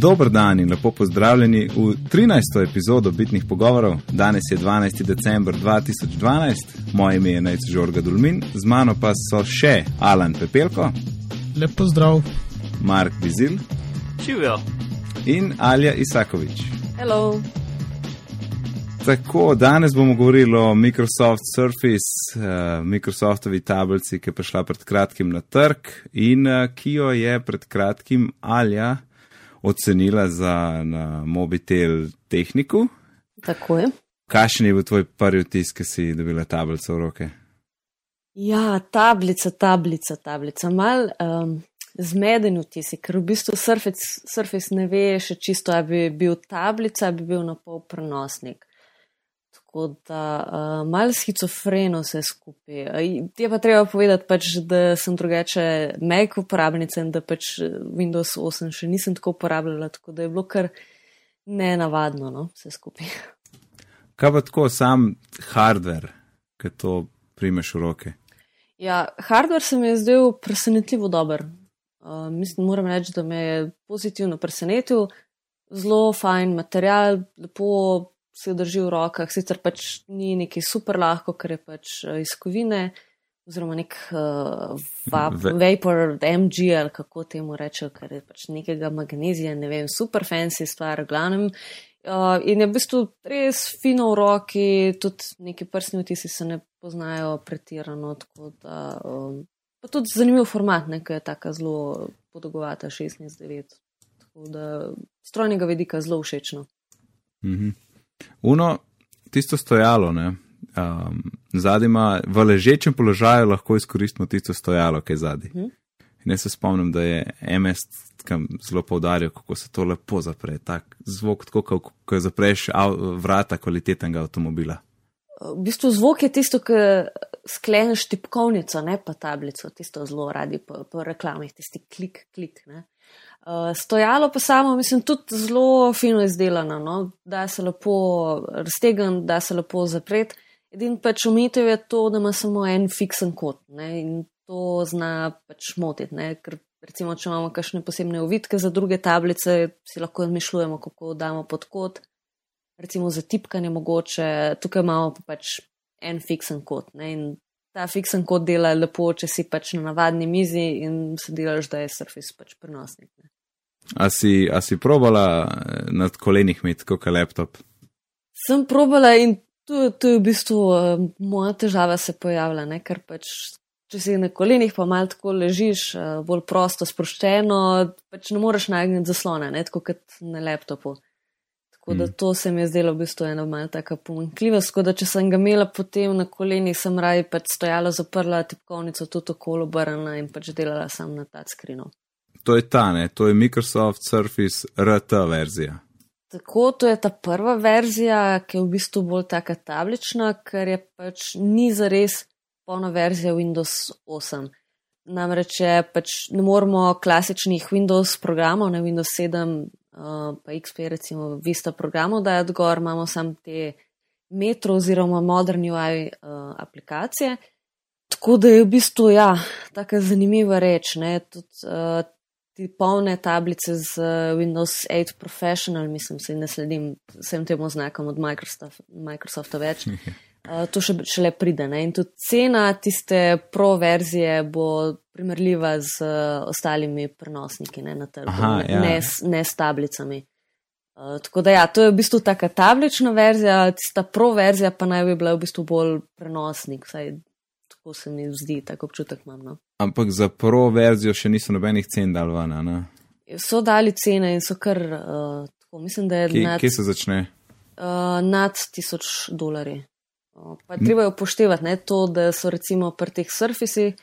Dober dan in lepo pozdravljeni v 13. epizodo Bitnih pogovorov. Danes je 12. december 2012, moje ime je Najc Žorga Dulmin, z mano pa so še Alan Pepelko, Lep pozdrav. Mark Bizil Živijo. in Alja Isakovič. Hello. Tako, danes bomo govorili o Microsoft Surface, uh, Microsoftovi tablici, ki je prišla pred kratkim na trg in uh, ki jo je pred kratkim Alja ocenila za na mobitel tehniku. Tako je. Kakšen je bil tvoj prvi vtis, ki si dobila tablico v roke? Ja, tablica, tablica, tablica. Mal um, zmeden vtis, ker v bistvu Surface, Surface ne ve še čisto, ali bi bil tablica, ali bi bil na pol prenosnik. Tako da uh, mal schizofreno vse skupaj. Uh, je pa treba povedati, pač, da sem drugače Mac uporabnica in da pač Windows 8 še nisem tako uporabljala, tako da je bilo kar nenavadno no, vse skupaj. Kaj pa tako sam hardware, ki to primeš v roke? Ja, hardware se mi je zdel presenetljivo dober. Uh, mislim, moram reči, da me je pozitivno presenetil. Zelo fajn material, lepo se drži v rokah, sicer pač ni neki super lahko, ker je pač uh, iz kovine, oziroma nek uh, vap, Ve- vapor, MG ali kako temu rečejo, ker je pač nekega magnezija, ne vem, super fancy stvar, v glavnem. Uh, in je v bistvu res fino v roki, tudi neki prsni vtisi se ne poznajo pretirano. tako Da, um, pa tudi zanimiv format, nekaj je tako zelo podolgovata 16-9. Tako da strojnega vidika zelo všečno. Mhm. Uno, tisto stojalo, ne. Um, zadnji ima v ležečem položaju lahko izkoristimo tisto stojalo, ki je zadnji. Mhm. In jaz se spomnim, da je MS tam zelo poudarjal, kako se to lepo zapre. Tak zvok, tako ko, ko zapreš av, vrata kvalitetnega avtomobila. V bistvu zvok je tisto, ki skleneš tipkovnico, ne pa tablico, tisto zelo radi po, po reklamih, tisti klik, klik. Ne. Uh, stojalo pa samo, mislim, tudi zelo fino izdelano, no? da se lepo raztegn, da se lepo zapret. Edin pač omitev je to, da ima samo en fiksen kot ne? in to zna pač motiti, ne? ker recimo, če imamo kakšne posebne ovitke za druge tablice, si lahko izmišljujemo, kako damo pod kot recimo za tipkanje mogoče, tukaj imamo pa pač en fiksen kot. Ne? In ta fiksen kot dela lepo, če si pač na navadni mizi in se delaš, da je Surface pač prenosnik. Ne? A si, a si probala eh, nad kolenih imeti kot laptop? Sem probala in tu, tu je v bistvu uh, moja težava se pojavila, ne? ker pač. Če si na kolenih, pa malo tako ležiš, uh, bolj prosto, sproščeno, pač ne moreš nagniti zaslona, ne tako kot na laptopu. Tako da Mm. to se mi je zdelo v bistvu ena malce taka pomankljivost. Tako da če sem ga imela potem na kolenih, sem raje pač stojala, zaprla tipkovnico, tudi okolo obrnila in pač delala sam na touchscreenu. To je ta, ne, to je Microsoft Surface RT verzija. Tako, to je ta prva verzija, ki je v bistvu bolj taka tablična, ker je pač ni zares polna verzija Windows 8. Namreč je pač ne moramo klasičnih Windows programov, ne Windows 7, uh, pa XP, recimo Vista programov dajati gor, imamo sam te Metro oziroma Modern UI uh, aplikacije. Tako da je v bistvu, ja, tako zanimiva reč, ne, tudi uh, ti polne tablice z uh, Windows 8 Professional, mislim, se ne sledim vsem tem oznakam od Microsoft, Microsofta več. Uh, to še šele pride. Ne? In tudi cena tiste pro verzije bo primerljiva z uh, ostalimi prenosniki ne, na trgu, Aha, ne, ja. ne, s- ne s tablicami. Uh, tako da ja, to je v bistvu taka tablična verzija, tista pro verzija pa naj bi bila v bistvu bolj prenosnik, vsaj tako se mi zdi, tako občutek imam. No. Ampak za pro verzijo še niso nobenih cen dal ven, a ne? So dali cene in so kar, uh, tako mislim, da je Kje, nad, kje se začne? uh, nad 1000 dolarji. Uh, pa treba je upoštevati ne, to, da so recimo pri teh surfisih,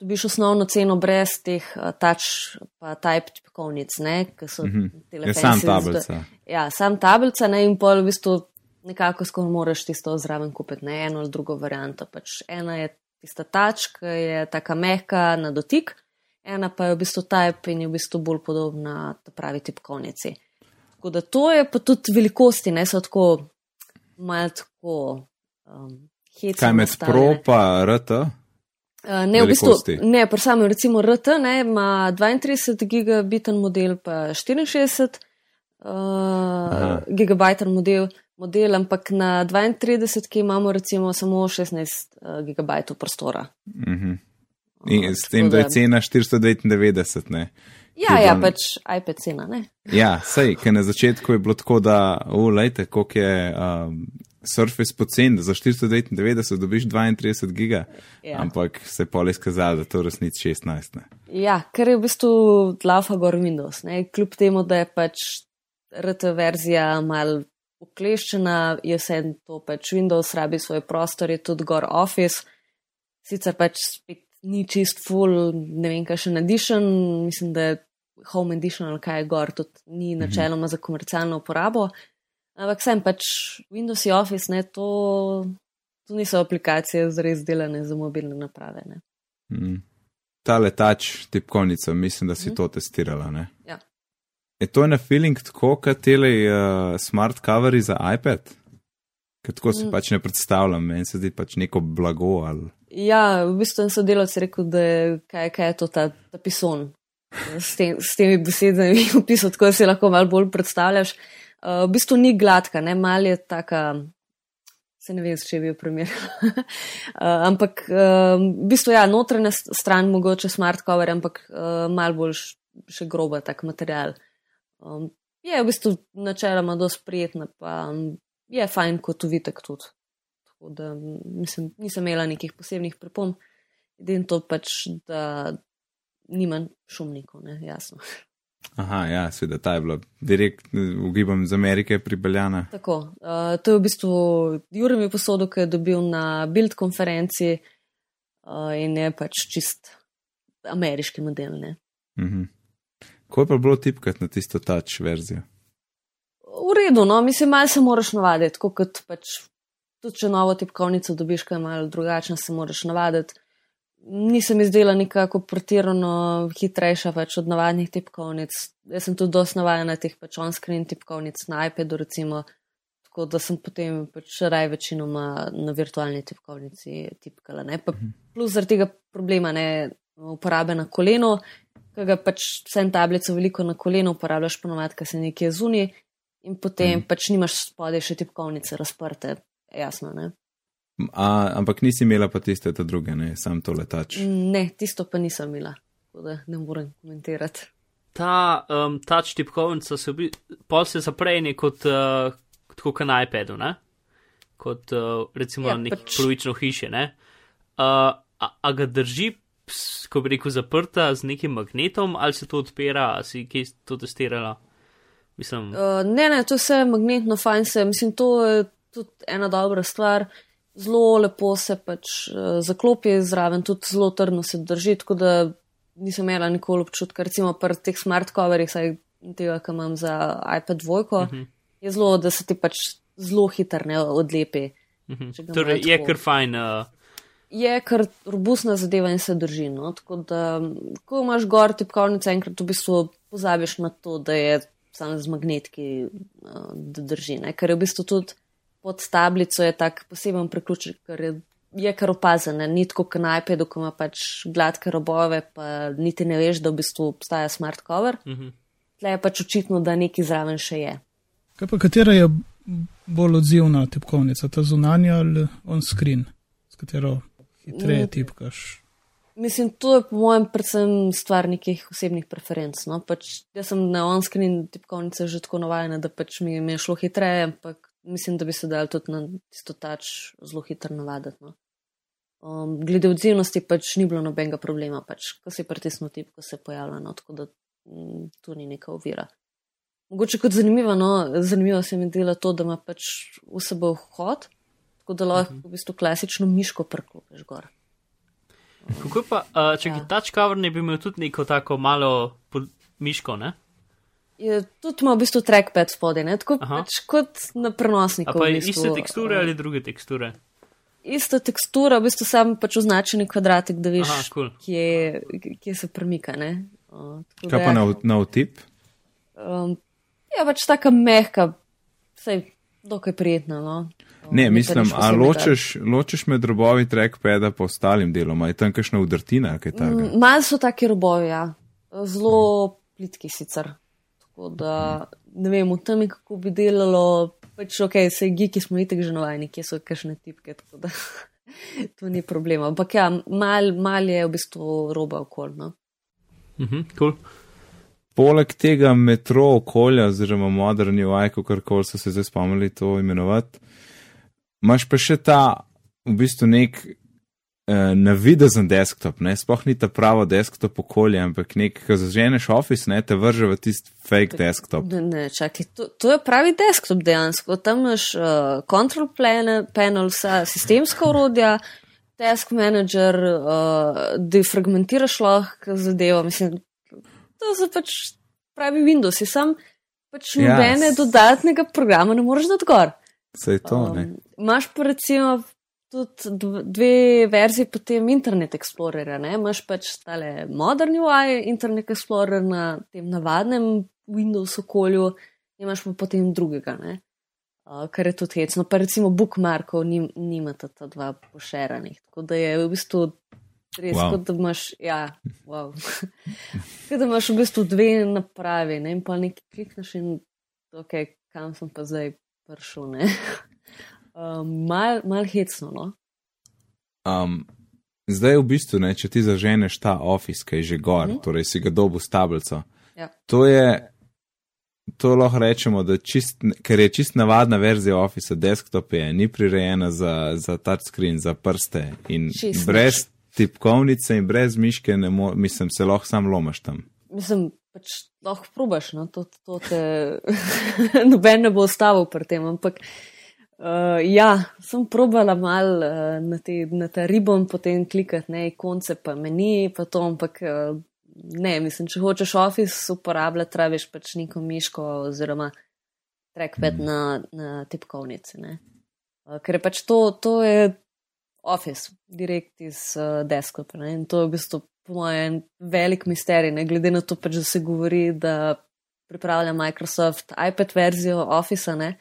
dobiš osnovno ceno brez teh uh, touch pa type tipkovnic, ne, ki so Mhm. tele Je sam fancy z- tablica. Ja, sam tablica ne, in pol v bistvu nekako skoro moraš tisto zraven kupiti, ne eno ali drugo varianto. Pač ena je tista tač, ki je taka mehka na dotik, ena pa je v bistvu type in je v bistvu bolj podobna pravi tipkovnici. Tako da to je pa tudi velikosti, ne so tako malo tako um, hecno. Kaj med nastavljene. pro pa RT? Uh, ne, v bistvu, velikosti? ne, pri samem recimo RT ne, ima 32 gigabiten model, pa 64, uh, gigabajter model, model, ampak na 32, ki imamo recimo samo 16 uh, gigabajtov prostora. Uh -huh. In s tem, da je cena 499, ne? Ja, ja, pač iPad cena, ne? Ja, sej, ker na začetku je bilo tako, da, ulejte, koliko je um, Surface pocen, da za 499 dobiš 32 giga, ja. ampak se je pol izkazalo, da to resnici 16. Ne? Ja, ker je v bistvu laufa gor Windows, ne? kljub temu, da je pač RT verzija mal ukleščena, je vse to pač Windows, rabi svoj prostor, je tudi gor Office, sicer pač spet ni čist full, ne vem, kaj še edition, mislim, da je home edition ali kaj je gor, tudi ni mhm. načeloma za komercialno uporabo. Ampak sem pač Windows in Office, ne, to, to niso aplikacije zres delane za mobilne naprave. Mm. Ta letač tipkovnica, mislim, da si mm. to testirala. Ne? Ja. Je to na feeling tako, kot tele uh, smart coveri za iPad? Ker tako si mm. pač ne predstavljam, meni se zdi pač neko blago. Ali... Ja, v bistvu sem sodelavci rekel, da je, kaj, kaj je to ta, ta pison. S, tem, s temi besedami opisati, tako da si lahko malo bolj predstavljaš. Uh, v bistvu ni gladka, ne mal je taka, se ne vem, če bi jo primerjala. uh, ampak uh, v bistvu ja, notranja stran mogoče smart cover, ampak uh, mal bolj še groba tak material. Um, je v bistvu načeloma dosti prijetna, pa um, je fajn kot uvitek tudi. Tako da mislim, nisem imela nekih posebnih pripomb, edin to pač, da nima šumnikov, ne, jasno. Aha, ja, seveda, ta je bila direkt, ugibam, iz Amerike pripeljana. Tako, uh, to je v bistvu Jurem je posodo, ki je dobil na Bild konferenci uh, in je pač čist ameriški model, ne. Uh mhm. -huh. Ko je pa bilo tipkati na tisto touch verzijo? V redu, no, mislim, malo se moraš navaditi, kot pač, tudi če novo tipkovnico dobiš, kaj malo drugačno, se moraš navaditi nisem izdela nekako pretirano hitrejša več od navadnih tipkovnic. Jaz sem tudi dosti navajena teh pač on-screen tipkovnic na iPadu, recimo, tako da sem potem pač raj večinoma na virtualni tipkovnici tipkala. Pa, mhm. plus zaradi tega problema ne uporabe na koleno, ker ga pač vsem tablico veliko na koleno uporabljaš ponovadi, ker se nekje zuni in potem mm. pač nimaš spodaj še tipkovnice razprte, jasno, ne. A, ampak nisi imela pa tiste ta druge, ne, sam to letač. Ne, tisto pa nisem imela, tako da ne morem komentirati. Ta um, touch tipkovnica se, bi, se zapre kot, uh, kot na iPadu, ne? kot uh, recimo ja, nek pač... polovično hiše. Ne? Uh, a, a ga drži, ko bi rekel, zaprta z nekim magnetom ali se to odpira, ali si kaj to testirala? Mislim... Uh, ne, ne, to je vse magnetno, fajn se, mislim, to je tudi ena dobra stvar zelo lepo se pač uh, zaklopi zraven, tudi zelo trdno se drži, tako da nisem imela nikoli občutka, recimo pri teh smart coverih, saj tega, kar imam za iPad 2, uh -huh. je zelo, da se ti pač zelo hitro ne odlepi. Uh mhm. -huh. Torej, je kar fajn. Uh... Je kar robustna zadeva in se drži. No? Tako da, ko imaš gor tipkovnice, enkrat v bistvu pozabiš na to, da je samo z magnetki, uh, da drži. Ne? Ker je v bistvu tudi pod tablico je tak poseben priključek, ker je, je kar opazen, ni tako kot na iPadu, ko ima pač gladke robove, pa niti ne veš, da v bistvu obstaja smart cover. Uh -huh. Tle je pač očitno, da neki zraven še je. Kaj pa katera je bolj odzivna tipkovnica, ta zunanja ali on screen, s katero hitreje mm. tipkaš? Mislim, to je po mojem predvsem stvar nekih osebnih preferenc. No? Pač, jaz sem na on-screen tipkovnice že tako navajena, da pač mi, mi je šlo hitreje, ampak mislim, da bi se dal tudi na tisto tač zelo hitro navaditi. No. Um, glede odzivnosti pač ni bilo nobenega problema, pač, ko se je pritisnil tip, ko se je pojavljal, no, tako da m, mm, tu ni neka ovira. Mogoče kot zanimivo, no, zanimivo se mi dela to, da ima pač v sebo vhod, tako da lahko uh mhm. -huh. v bistvu klasično miško prklopeš gor. Kako pa, uh, če ja. touch cover, ne bi imel tudi neko tako malo miško, ne? je tudi ima v bistvu trackpad spodaj, tako pač kot na prenosniku. Pa je v bistvu, iste teksture ali druge teksture? Ista tekstura, v bistvu sam pač označen kvadratik, da veš, Aha, cool. kje, kje se premika. Uh, Kaj pa na, na otip? Um, ja, pač taka mehka, vse dokaj prijetna. No? Ne, mislim, a ločeš, ločeš med robovi trackpada po ostalim delom, je tam kakšna udrtina? Malo so taki robovi, ja. zelo plitki sicer Tako da ne vem, v tem, kako bi delalo, pač ok, se giki smo itek že novajni, kje so kakšne tipke, tako da to ni problema. Ampak ja, mal, mal je v bistvu roba okoljno. Mhm, cool. Poleg tega metro okolja, oziroma moderni UI, kako koli so se zdaj spomnili to imenovati, imaš pa še ta v bistvu nek eh, navidezen desktop, ne, sploh ni ta pravo desktop okolje, ampak nek, ko zaženeš office, ne, te vrže v tisti fake desktop. Ne, ne čakaj, to, to je pravi desktop dejansko. Tam imaš uh, control panel, panel, vsa sistemska urodja, task manager, uh, defragmentiraš lahko zadevo. Mislim, to so pač pravi Windows, sam pač Ja, nobene dodatnega programa ne moreš dati gor. Sej to, ne. Um, Imaš pa recimo tudi dv- dve verziji potem Internet Explorerja, ne? Imaš pač tale modern UI, Internet Explorer na tem navadnem Windows okolju, imaš pa potem drugega, ne? Uh, kar je tudi hecno. Pa recimo bookmarkov nim, nimata ta dva pošeranih. Tako da je v bistvu res, wow. kot da imaš, ja, wow. kot da imaš v bistvu dve napravi, ne? In pa nekaj klikneš in, ok, kam sem pa zdaj prišel? Um, mal, mal hecno, no. Um, zdaj v bistvu, ne, če ti zaženeš ta office, ki je že gor, mm. -hmm. torej si ga dobu s tablico. Ja. To je, to lahko rečemo, da čist, ker je čist navadna verzija office, desktop je, ni prirejena za, za touchscreen, za prste in Čisto brez tipkovnice in brez miške, mo, mislim, se lahko sam lomaš tam. Mislim, pač lahko probaš, no, to, to te noben ne bo ostavil pri tem, ampak uh, ja, sem probala mal uh, na, te, na ta ribon potem klikati, ne, konce pa meni, pa to, ampak uh, ne, mislim, če hočeš Office uporabljati, traviš pač neko miško oziroma trackpad mm. na, na tipkovnici, ne. Uh, ker je pač to, to je Office, direkt iz uh, desktopa. In to je v bistvu, po mojem, velik misterij, ne glede na to, pač, da se govori, da pripravlja Microsoft iPad verzijo Officea, ne?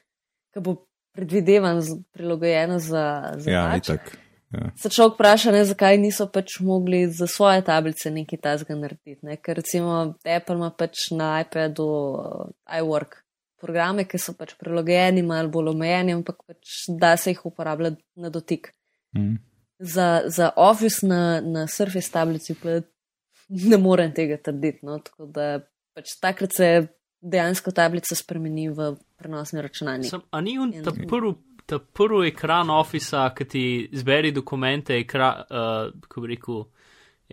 ki bo predvidevan, prilagojena za, za Ja, touch. itak. Ja. Se človek vpraša, ne, zakaj niso pač mogli za svoje tablice nekaj tasga narediti. Ne? Ker recimo Apple ima pač na iPadu uh, iWork programe, ki so pač prilagojeni, malo bolj omejeni, ampak pač da se jih uporabljati na dotik. Mm. Za, za Office na, na Surface tablici pa ne morem tega trditi. No? Tako da pač takrat se dejansko tablica spremeni v prenosni računalnik. Sem, a ni on ta prvi, ta prvi ekran Officea, ki ti zberi dokumente, ekra, uh, kako bi rekel,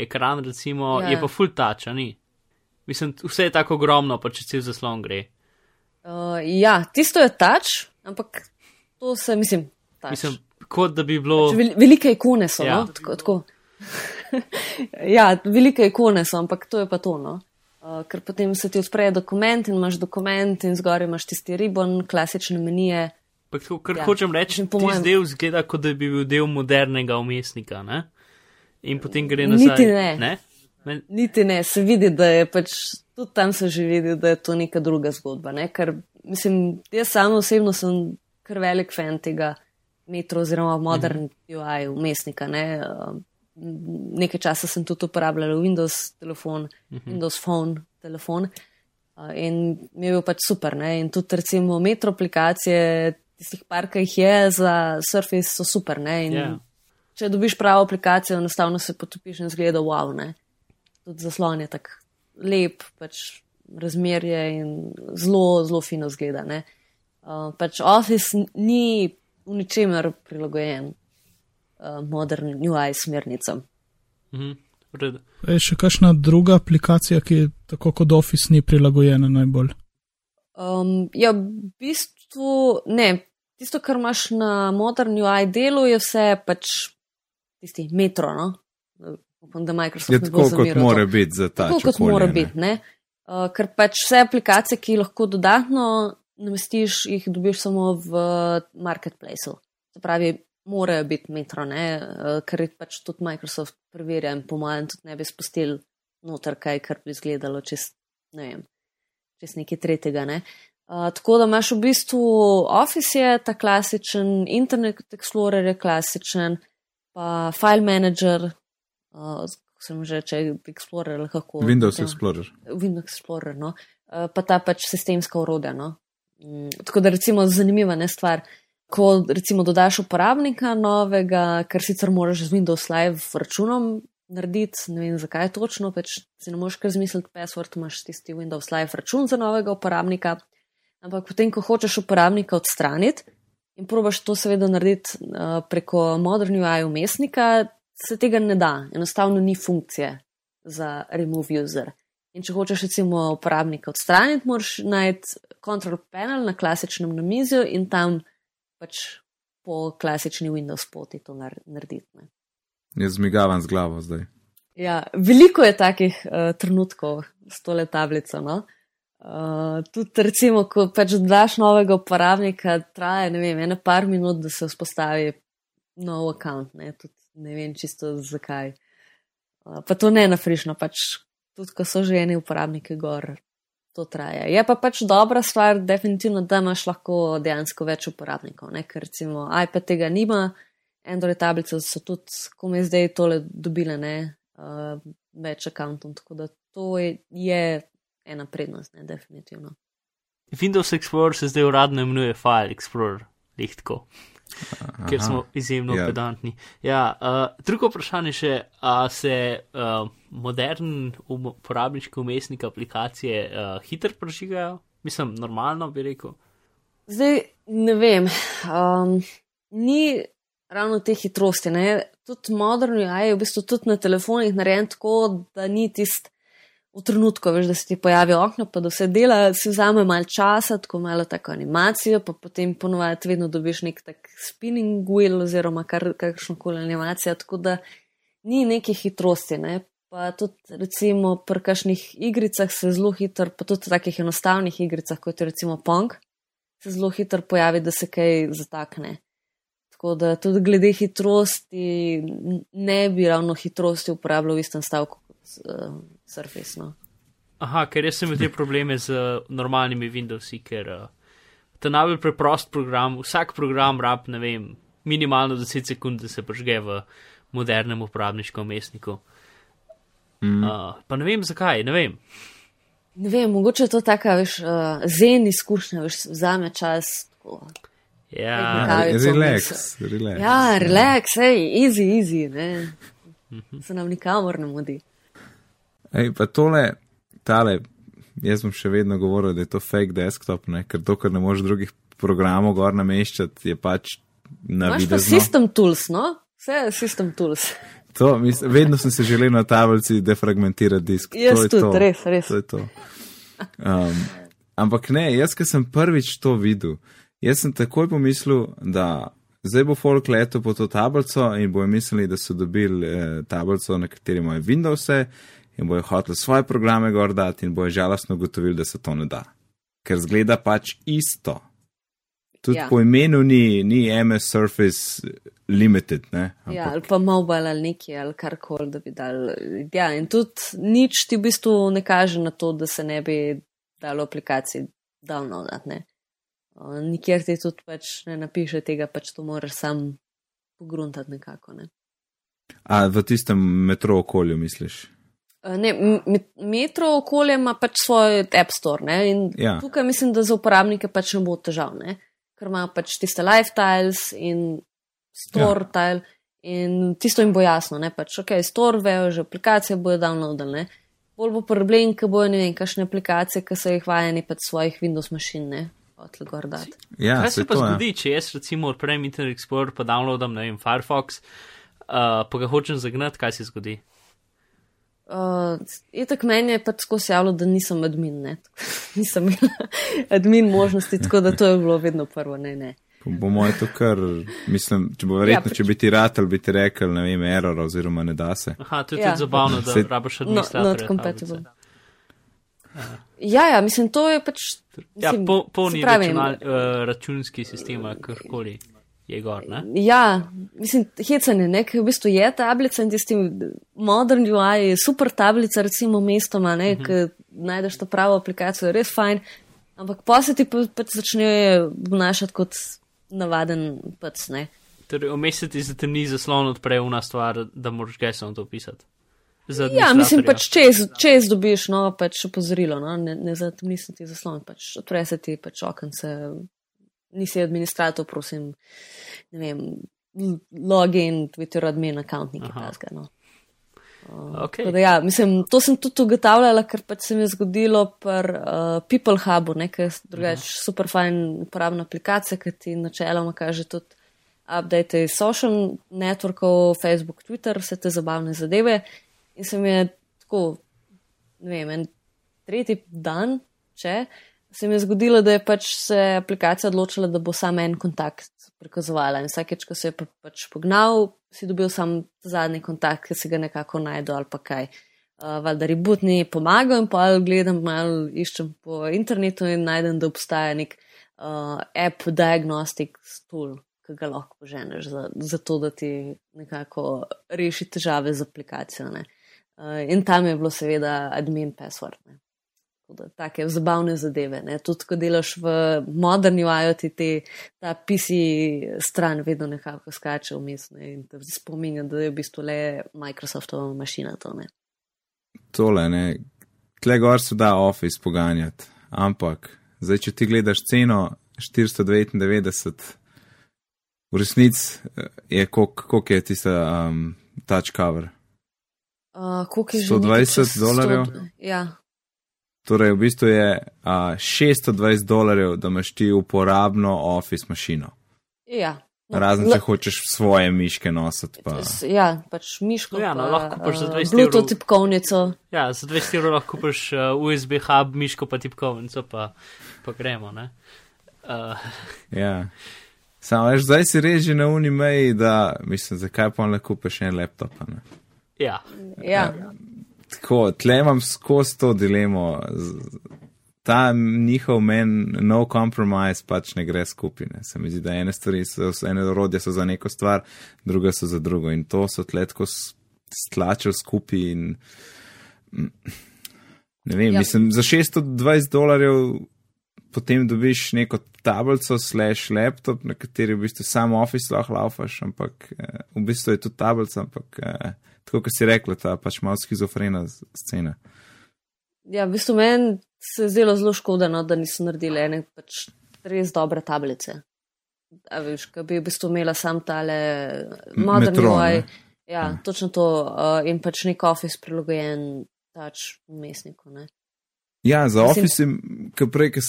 ekran recimo, Ja. je pa full touch, a ni. Mislim, vse je tako ogromno, pa če cel zaslon gre. Uh, ja, tisto je tač, ampak to se, mislim, tač. Mislim, kot da bi bilo. Pač vel, velike ikone so, Ja. no? tako. tako. ja, velike ikone so, ampak to je pa to. No? Uh, ker potem se ti odpre dokument in imaš dokument in zgoraj imaš tisti ribon, klasične menije. Pa tako, kar Ja. hočem reči, po mojem- zdaj zgleda, kot da bi bil del modernega umestnika. Ne? In potem gre nazaj. Niti ne. ne? Men, Niti ne, se vidi, da je pač tudi tam se že vidi, da je to neka druga zgodba. Ne? Ker, mislim, jaz samo osebno sem kar velik fan tega metro oziroma modern mm -hmm. UI umestnika. Ne? Uh, nekaj časa sem tudi uporabljala Windows telefon, mm -hmm. Windows phone telefon uh, in mi je bil pač super. Ne? In tudi recimo metro aplikacije, tistih par, ki jih je za Surface, so super. In Ja. Če dobiš pravo aplikacijo, enostavno se potopiš in zgleda wow. Ne? Tudi zaslon je tako lep, pač razmerje in zelo, zelo fino zgleda. ne. Uh, pač Office ni v ničemer prilagojen uh, modernim UI smernicam. mhm, Je še kakšna druga aplikacija, ki tako kot Office ni prilagojena najbolj? Um, ja, v bistvu ne. Tisto, kar imaš na moderni UI delu, je vse pač tisti metro. No? Upam, da Microsoft Je ne bo tako, kot mora biti za ta Tako kot mora biti, ne. Uh, ker pač vse aplikacije, ki lahko dodatno namestiš, jih dobiš samo v marketplaceu. Se pravi, morajo biti metro, ne, uh, ker jih pač tudi Microsoft preverja in po mojem tudi ne bi spustil noter kaj, kar bi izgledalo čez, ne vem, čez nekaj tretjega, ne. Uh, tako da imaš v bistvu Office je ta klasičen, Internet Explorer je klasičen, pa File Manager, uh, sem že reče, Explorer ali kako. Windows Explorer. Windows Explorer, no. Uh, pa ta pač sistemska urodja, no. Mm, tako da recimo zanimiva ne stvar, ko recimo dodaš uporabnika novega, kar sicer moraš z Windows Live računom narediti, ne vem zakaj točno, pač si ne moš kar zmisliti password, imaš tisti Windows Live račun za novega uporabnika, ampak potem, ko hočeš uporabnika odstraniti in probaš to seveda narediti uh, preko Modern UI umestnika, se tega ne da, enostavno ni funkcije za remove user. In če hočeš recimo uporabnika odstraniti, moraš najti control panel na klasičnem namizju in tam pač po klasični Windows poti to narediti. Ne. Jaz zmigavam z glavo zdaj. Ja, veliko je takih uh, trenutkov s tole tablico. No? Uh, tudi, recimo, ko pač daš novega uporabnika, traja ne vem, ene par minut, da se vzpostavi nov račun. Ne? ne vem čisto zakaj. Uh, pa to ne na frišno, pač tudi, ko so že eni uporabniki gor, to traja. Je pa pač dobra stvar, definitivno, da imaš lahko dejansko več uporabnikov, ne? ker recimo iPad tega nima. Android tablice so tudi, ko me zdaj tole dobile, ne, uh, več računov, tako da to je, je ena prednost, ne, definitivno. Windows Explorer se zdaj uradno imenuje File Explorer, lihtko, ker smo izjemno yeah. Ja. pedantni. Ja, uh, drugo vprašanje še, a se uh, modern uporabniški umestnik aplikacije uh, hitro prežigajo? Mislim, normalno bi rekel. Zdaj ne vem. Um, ni ravno te hitrosti. Ne? Tudi moderni AI je v bistvu tudi na telefonih narejen tako, da ni tist v trenutku, veš, da se ti pojavi okno, pa da se dela, si vzame malo časa, tako malo tako animacijo, pa potem ponovadi vedno dobiš nek tak spinning wheel oziroma kar, kakšno koli animacijo, tako da ni neke hitrosti. Ne? Pa tudi recimo pri kakšnih igricah se zelo hitro, pa tudi takih enostavnih igricah, kot je recimo Pong, se zelo hitro pojavi, da se kaj zatakne. Tako da tudi glede hitrosti, ne bi ravno hitrosti uporabljal v istem stavku kot uh, Surface. No. Aha, ker jaz sem imel te probleme z normalnimi Windowsi, ker uh, ta najbolj preprost program, vsak program rab, ne vem, minimalno 10 sekund, da se požge v modernem uporabniškem mestniku. Mm. Uh, pa ne vem zakaj, ne vem. Ne vem, mogoče je to taka, veš, uh, zen izkušnja, veš, vzame čas. Tako. Ja, relax, relax. Ja, relax, hej, easy, easy, ne. Se nam nikamor ne mudi. Ej, pa tole, tale, jaz bom še vedno govoril, da je to fake desktop, ne, ker to, ker ne moreš drugih programov gor nameščati, je pač na vidu. To je system tools, no? Vse je system tools. To, mislim, vedno sem se želel na tablici defragmentirati disk. Jaz tudi, to. res, res. To je to. Um, ampak ne, jaz, ker sem prvič to videl, Jaz sem takoj pomislil, da zdaj bo folk letel po to tablico in bojo mislili, da so dobili eh, tablico, na kateri imajo Windows in bojo hoteli svoje programe gor dati in bojo žalostno ugotovili, da se to ne da. Ker zgleda pač isto. Tudi ja. po imenu ni, ni MS Surface Limited. Ne? Ja, ali pa mobile ali neki ali karkoli, da bi dal. Ja, in tudi nič ti v bistvu ne kaže na to, da se ne bi dalo aplikaciji downloadati nikjer ti tudi pač ne napiše tega, pač to moraš sam pogruntati nekako. Ne. A v tistem metro okolju misliš? Ne, metro okolje ima pač svoj App Store ne? in ja. tukaj mislim, da za uporabnike pač ne bo težav, ne? ker ima pač tiste lifestyles in store ja. tile in tisto jim bo jasno, ne pač ok, store vejo, že aplikacije bojo downloadali, bolj bo problem, ker bojo ne vem, kakšne aplikacije, ki so jih vajeni pač svojih Windows mašin, ne. Ja, Kaj se pa to, ja. zgodi, ja. če jaz recimo odprem Internet Explorer, pa downloadam, ne vem, Firefox, uh, pa ga hočem zagnati, kaj se zgodi? Uh, Itak meni je pač skozi javno, da nisem admin, ne. nisem imel admin možnosti, tako da to je bilo vedno prvo, ne, ne. Po mojem to kar, mislim, če bo verjetno, ja, če bi ti ratel, bi ti rekel, ne vem, error oziroma ne da se. Aha, to je ja. tudi zabavno, da Se... rabaš administratorja. Not compatible. Ja, ja, mislim, to je pač. Ja, polni po računal, uh, računski sistem, karkoli je gor. Ne? Ja, mislim, hecanje, ne, ker v bistvu je tablica in tisti modern UI je super tablica, recimo mestoma, ne, uh -huh. ker najdeš to pravo aplikacijo, je res fajn, ampak pa se ti pa, pač začne obnašati kot navaden pac, ne. Torej, omestiti se ti ni zaslon odpre una stvar, da moraš gesom to pisati. Ja, mislim pač, čez, čez dobiš, no, pač opozorilo, no, ne, ne za to nisem ti zaslon, pač odpre se ti pač okence, nisi administrator, prosim, ne vem, login, Twitter admin, account, nekaj takega, no. Okay. Da, ja, mislim, to sem tudi ugotavljala, ker pač se mi je zgodilo pri uh, People Hubu, nekaj drugač uh -huh. super fajn uporabna aplikacija, ki ti načeloma kaže tudi update iz social networkov, Facebook, Twitter, vse te zabavne zadeve. In se mi je tako, ne vem, en tretji dan, če se mi je zgodilo, da je pač se aplikacija odločila, da bo samo en kontakt prikazovala. In vsakeč, ko se je pa, pač pognal, si dobil sam zadnji kontakt, ki si ga nekako najdel ali pa kaj. Uh, Valjda reboot ni pomagal in pa gledam, malo iščem po internetu in najdem, da obstaja nek uh, app diagnostic tool, ki ga lahko poženeš za, za to, da ti nekako reši težave z aplikacijo. Uh, in tam je bilo seveda admin password. Ne. Take zabavne zadeve. Ne. Tudi, ko delaš v moderni IoT, te, ta PC stran vedno nekako skače vmes ne, in te spominja, da je v bistvu le Microsoftova mašina. To, ne. Tole, ne. Tle gor se da Office poganjati, ampak zdaj, če ti gledaš ceno 499, v resnici eh, je koliko je tista um, touch cover. Uh, je 120 dolarjev? Ja. Torej, v bistvu je uh, 620 dolarjev, da imaš ti uporabno Office mašino. Ja. No, Razen, če hočeš svoje miške nositi. Pa. Ja, pač miško. Ja, no, lahko paš za 20 evrov. Bluetooth tipkovnico. Ja, za 20 evrov lahko paš uh, USB hub, miško pa tipkovnico, pa, pa gremo. Uh. Ja. Samo veš, zdaj si reži na uni meji, da mislim, zakaj pa ne kupiš en laptop. Ne? Ja. ja. ja. Tako, tle imam skozi to dilemo. Ta njihov men, no compromise, pač ne gre skupine. Se mi zdi, da ene stvari, so, ene orodje so za neko stvar, druge so za drugo. In to so tle tako stlačil skupaj in. Ne vem, ja. mislim, za 620 dolarjev potem dobiš neko tablico, slash laptop, na kateri v bistvu samo Office lahko laufaš, ampak eh, v bistvu je to tablica, ampak. Eh, tako kot si rekla, ta pač malo schizofrena scena. Ja, v bistvu meni se je zdelo zelo škoda, no, da niso naredili ene pač res dobre tablice. A veš, ki bi v bistvu imela sam tale modern UI. Ja, ja, točno to uh, in pač nek office prilagojen tač umestniku. Ja, za Mislim, Office, ki prej, ki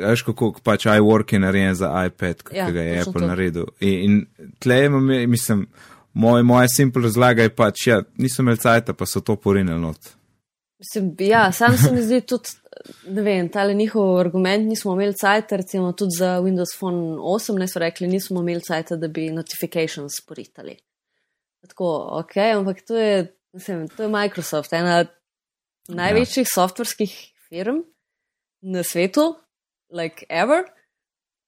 veš, kako pač iWork je narejen za iPad, ki ja, ga je Apple to. naredil. In, in tle imam, mislim, Moj, moja simpel razlaga je pač, ja, niso imeli cajta, pa so to porinili not. Mislim, ja, sam se mi zdi tudi, ne vem, tale njihov argument, nismo imeli cajta, recimo tudi za Windows Phone 8, ne so rekli, nismo imeli cajta, da bi notifications poritali. Tako, ok, ampak to je, mislim, to je Microsoft, ena največjih ja. softverskih firm na svetu, like ever.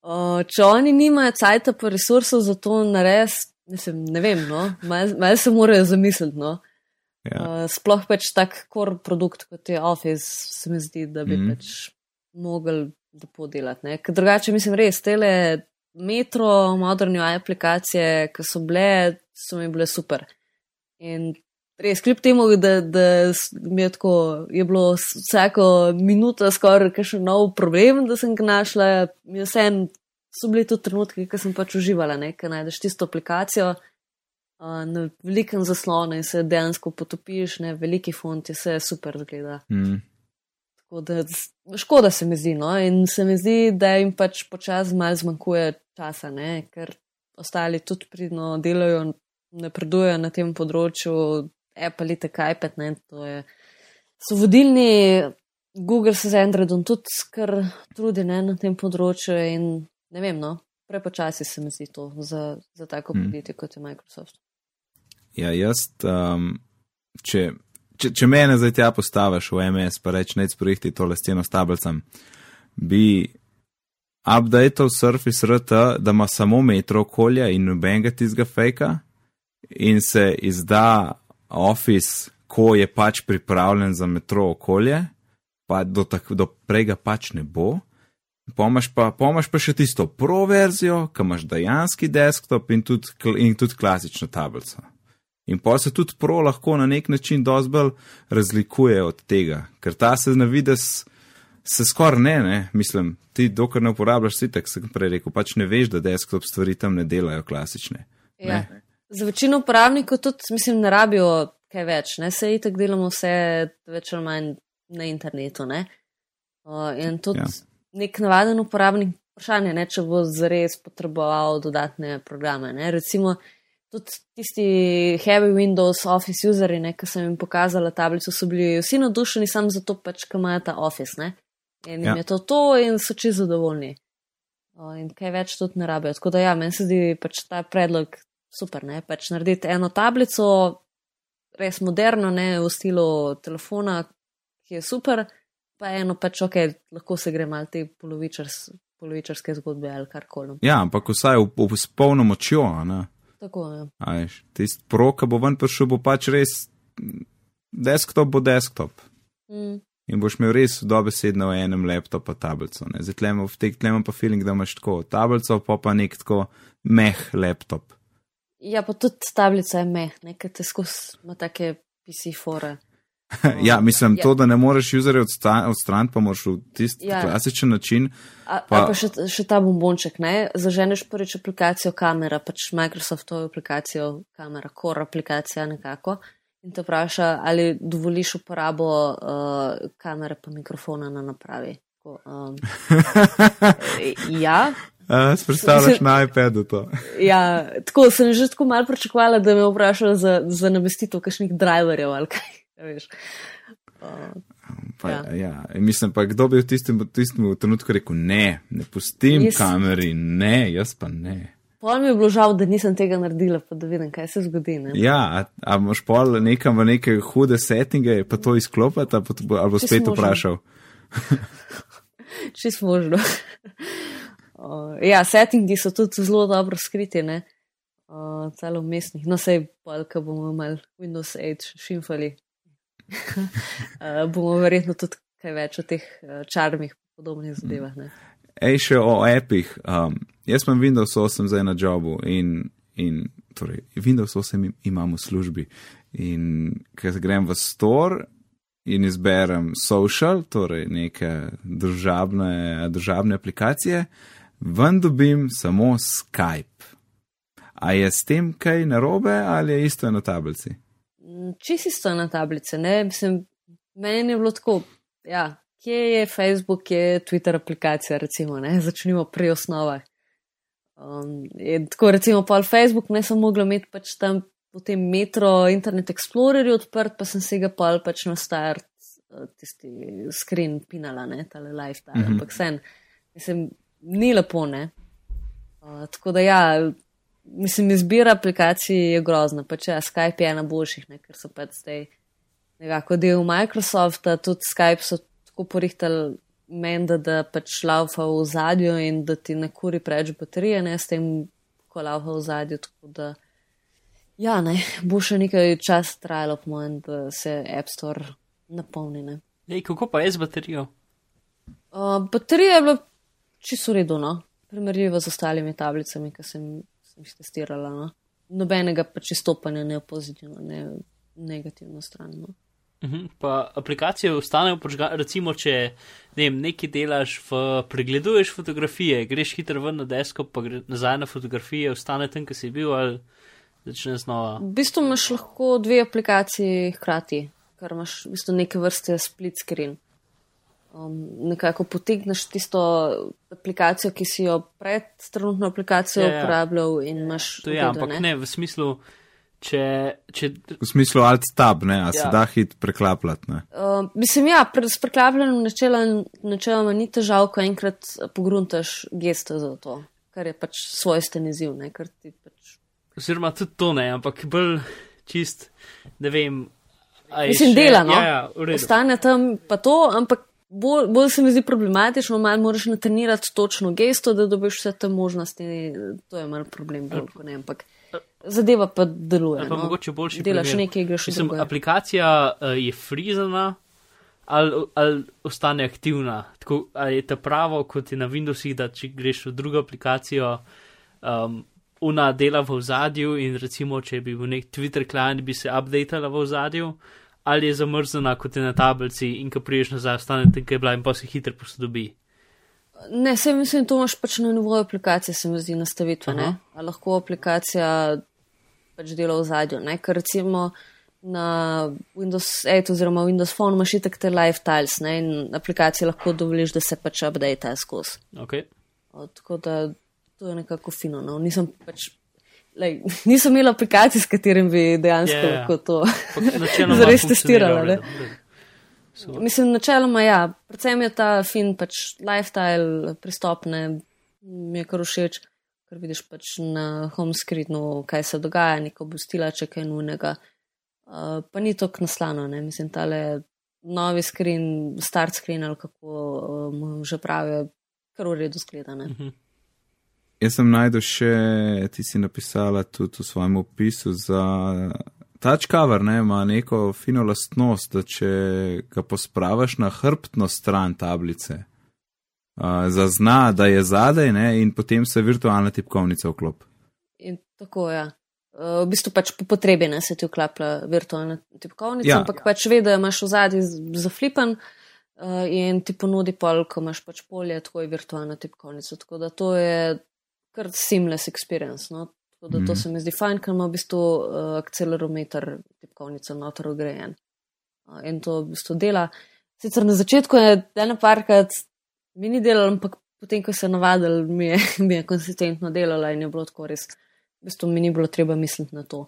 Uh, če oni nimajo cajta pa resursov za to narediti, Mislim, ne vem, no, malo mal se morajo zamisliti. No. Ja. Uh, sploh pač tak core produkt kot je Office, se mi zdi, da bi mm. pač mogel lepo delati. Ker drugače, mislim, res, tele metro, moderni aplikacije, ki so bile, so mi bile super. In res, kljub temu, da, da mi je tako, je bilo vsako minuto skoraj kakšen nov problem, da sem ga našla, mi je vse en so bili tudi trenutki, ki sem pač uživala, ker najdeš tisto aplikacijo uh, na velikem zaslonu in se dejansko potopiš, ne veliki fonti, vse super zgleda. Mm. Tako da škoda se mi zdi, no, in se mi zdi, da jim pač počasi malo zmanjkuje časa, ne? ker ostali tudi pridno delajo, napredujejo na tem področju, Apple in tako iPad, ne, to je. So vodilni, Google se z Androidom tudi skr trudi ne, na tem področju in ne vem, no, prepočasi se mi zdi to za, za tako hmm. podjetje kot je Microsoft. Ja, jaz, um, če, če, če mene zdaj tja postaviš v MS, pa reč nec projekti tole steno s tablicam, bi updated Surface RT, da ima samo metro okolja in nobenega tizga fejka in se izda Office, ko je pač pripravljen za metro okolje, pa do, tak, do prega pač ne bo. Pomaž pa, pomaž pa še tisto pro verzijo, ki imaš dejanski desktop in tudi, in tudi klasično tablico. In pa se tudi pro lahko na nek način bolj razlikuje od tega, ker ta se na vides se skoraj ne, ne, mislim, ti dokler ne uporabljaš sitek, sem prej rekel, pač ne veš, da desktop stvari tam ne delajo klasične. Ja. Za večino uporabnikov tudi, mislim, ne rabijo kaj več, ne, se itak delamo vse več ali manj na internetu, ne. Uh, in tudi ja. Nek navaden uporabnik vprašanje, ne, če bo zares potreboval dodatne programe, ne, recimo tudi tisti heavy Windows Office useri, ne, ki sem jim pokazala tablico, so bili vsi nadušeni samo zato, pač, ker imajo ta Office, ne. In jim ja. je to to, in so čisto zadovoljni. O, in kaj več tudi ne rabijo. Tako da, ja, meni se zdi pač ta predlog super. Ne? Pač narediti eno tablico, res moderno, ne v stilu telefona, ki je super, pa eno pač ok, lahko se gre mal te polovičars, polovičarske zgodbe ali karkoli. Ja, ampak vsaj v, v, s polno močjo. Tako je. Ja. Tisti prok, bo ven prišel, bo pač res desktop, bo desktop. Mm in boš imel res dobesedno v enem laptopu tablico. Zdaj tlemo v teh tlemo pa feeling, da imaš tako tablico, pa pa nek tako meh laptop. Ja, pa tudi tablica je meh, nekaj te skozi ima take PC-fore. ja, mislim, ja. to, da ne moreš userje odstraniti, pa moraš v tisti ja. klasičen način. Pa, a, pa še, še ta bombonček, ne? Zaženeš prvič aplikacijo kamera, pač Microsoftovo aplikacijo kamera, core aplikacija nekako in te vpraša, ali dovoliš uporabo uh, kamere pa mikrofona na napravi. Tako, um, ja. Spredstavljaš na iPadu to. ja, tako sem že tako malo pričakovala, da me vprašajo za, za namestitev kakšnih driverjev ali kaj. Ja, uh, pa, ja. Ja. Mislim pa, kdo bi v tistem, tistem trenutku rekel, ne, ne pustim jaz... kameri, ne, jaz pa ne. Pol mi je bilo žal, da nisem tega naredila, pa da vidim, kaj se zgodi. Ne? Ja, a, a imaš pol nekam v neke hude settinge, pa to izklopiti, ali bo spet vprašal. Čist možno. ja, settingi so tudi zelo dobro skriti, ne? Uh, celo v mestnih, no sej, ko bomo imeli Windows 8 šimfali, uh, bomo verjetno tudi kaj več o teh uh, čarmih podobnih zadevah. Ne? Ej, še o apih. Um, jaz imam Windows 8 zdaj na jobu in, in torej, Windows 8 imam v službi. In ker grem v store in izberem social, torej neke državne, državne aplikacije, ven dobim samo Skype. A je s tem kaj narobe ali je isto na tablici? Čisto isto na tablici, ne, mislim, meni je bilo tako, ja, kje je Facebook, kje je Twitter aplikacija, recimo, ne, začnimo pri osnovah. Um, tako recimo pa Facebook, ne sem mogla imeti pač tam potem metro Internet Explorerju odprt, pa sem se ga pa pač na start uh, tisti screen pinala, ne, tale lifestyle, mm -hmm. ampak sen, mislim, ni lepo, ne. Uh, tako da ja, mislim, izbira aplikacij je grozna, pač ja, Skype je ena boljših, ne, ker so pač zdaj nekako del Microsofta, tudi Skype so tako porihtali meni, da, da pač laufa v zadju in da ti ne kuri preveč baterije, ne s tem, ko laufa v zadju. Tako da, ja, ne, bo še nekaj časa trajalo, po mojem, da se App Store napolni. Ne. Ej, kako pa je z baterijo? Uh, baterija je bila čisto redo, no, primerljivo z ostalimi tablicami, ki sem, sem jih testirala. No. Nobenega pač izstopanja ne pozitivno, ne negativno stran. No. Mhm, pa aplikacije ostanejo, recimo, če ne vem, nekaj delaš, v, pregleduješ fotografije, greš hitro ven na desko, pa greš nazaj na fotografije, ostane tam, kjer si bil ali začne znova. V bistvu imaš lahko dve aplikaciji hkrati, kar imaš v bistvu neke vrste split screen. Um, nekako potegneš tisto aplikacijo, ki si jo pred trenutno aplikacijo ja, ja. uporabljal in imaš. To je, ja, ampak ne? ne, v smislu. Če, če... V smislu alt-tab, a ja. se da hit preklapljati. Uh, mislim, ja, pre, s preklapljanjem načeloma ni težav, ko enkrat pogruntaš gesto za to, kar je pač svojsten izziv. Pač... Oziroma tudi to ne, ampak bolj čist, ne vem. Mislim, še... dela, no. Ja, ja, Ostane tam pa to, ampak bolj, bolj se mi zdi problematično, malo moraš natrenirati točno gesto, da dobiš vse te možnosti. To je mal problem, bolj, ko ne. Ampak zadeva pa deluje. Pa no? mogoče boljši. Delaš primer. nekaj, greš Mislim, aplikacija uh, je frizana ali, ali ostane aktivna. Tako, ali je to pravo, kot je na Windowsih, da če greš v drugo aplikacijo, um, una dela v zadju in recimo, če bi bil nek Twitter klient, bi se updatala v zadju, ali je zamrznjena kot je na tablici in ko priješ nazaj, ostane tam, kjer je bila in pa se hitro posodobi. Ne, se mislim, to imaš pač na nivoju aplikacije, se mi zdi nastavitve. Lahko aplikacija pač dela v zadju. Ker recimo na Windows 8 oziroma Windows Phone imaš itak te live tiles ne? in aplikacije lahko dovoliš, da se pač update skozi. Okay. Tako da to je nekako fino. No. Nisem pač. Lej, nisem imela aplikacij, s katerim bi dejansko yeah, ja, yeah. Ja. to zares testirala. Mislim, načeloma ja, predvsem je ta fin pač lifestyle pristopne, mi je kar všeč, ker vidiš pač na home screenu, kaj se dogaja, neko bustila, če kaj nujnega. Uh, pa ni to naslano, ne? mislim, tale novi screen, start screen ali kako um, že pravijo, kar v redu skledane. Uh -huh. Jaz sem najdel še, ti si napisala tudi v svojem opisu za touch cover, ne, ima neko fino lastnost, da če ga pospravaš na hrbtno stran tablice, uh, zazna, da je zadaj ne, in potem se virtualna tipkovnica vklop. In tako je. Ja. V bistvu pač po potrebi ne se ti vklaplja virtualna tipkovnica, ja. ampak pač ve, da imaš v zadnji zaflipen uh, in ti ponudi pol, ko imaš pač polje, tako je virtualna tipkovnica. Tako da to je kar seamless experience. No? Tako da mm. to mhm. se mi zdi fajn, ker ima v bistvu uh, akcelerometer tipkovnice notor ogrejen. Uh, in to v bistvu dela. Sicer na začetku je ena parkrat mi ni delal, ampak potem, ko se navadil, mi je, mi je konsistentno delala in je bilo tako res. V bistvu mi ni bilo treba misliti na to.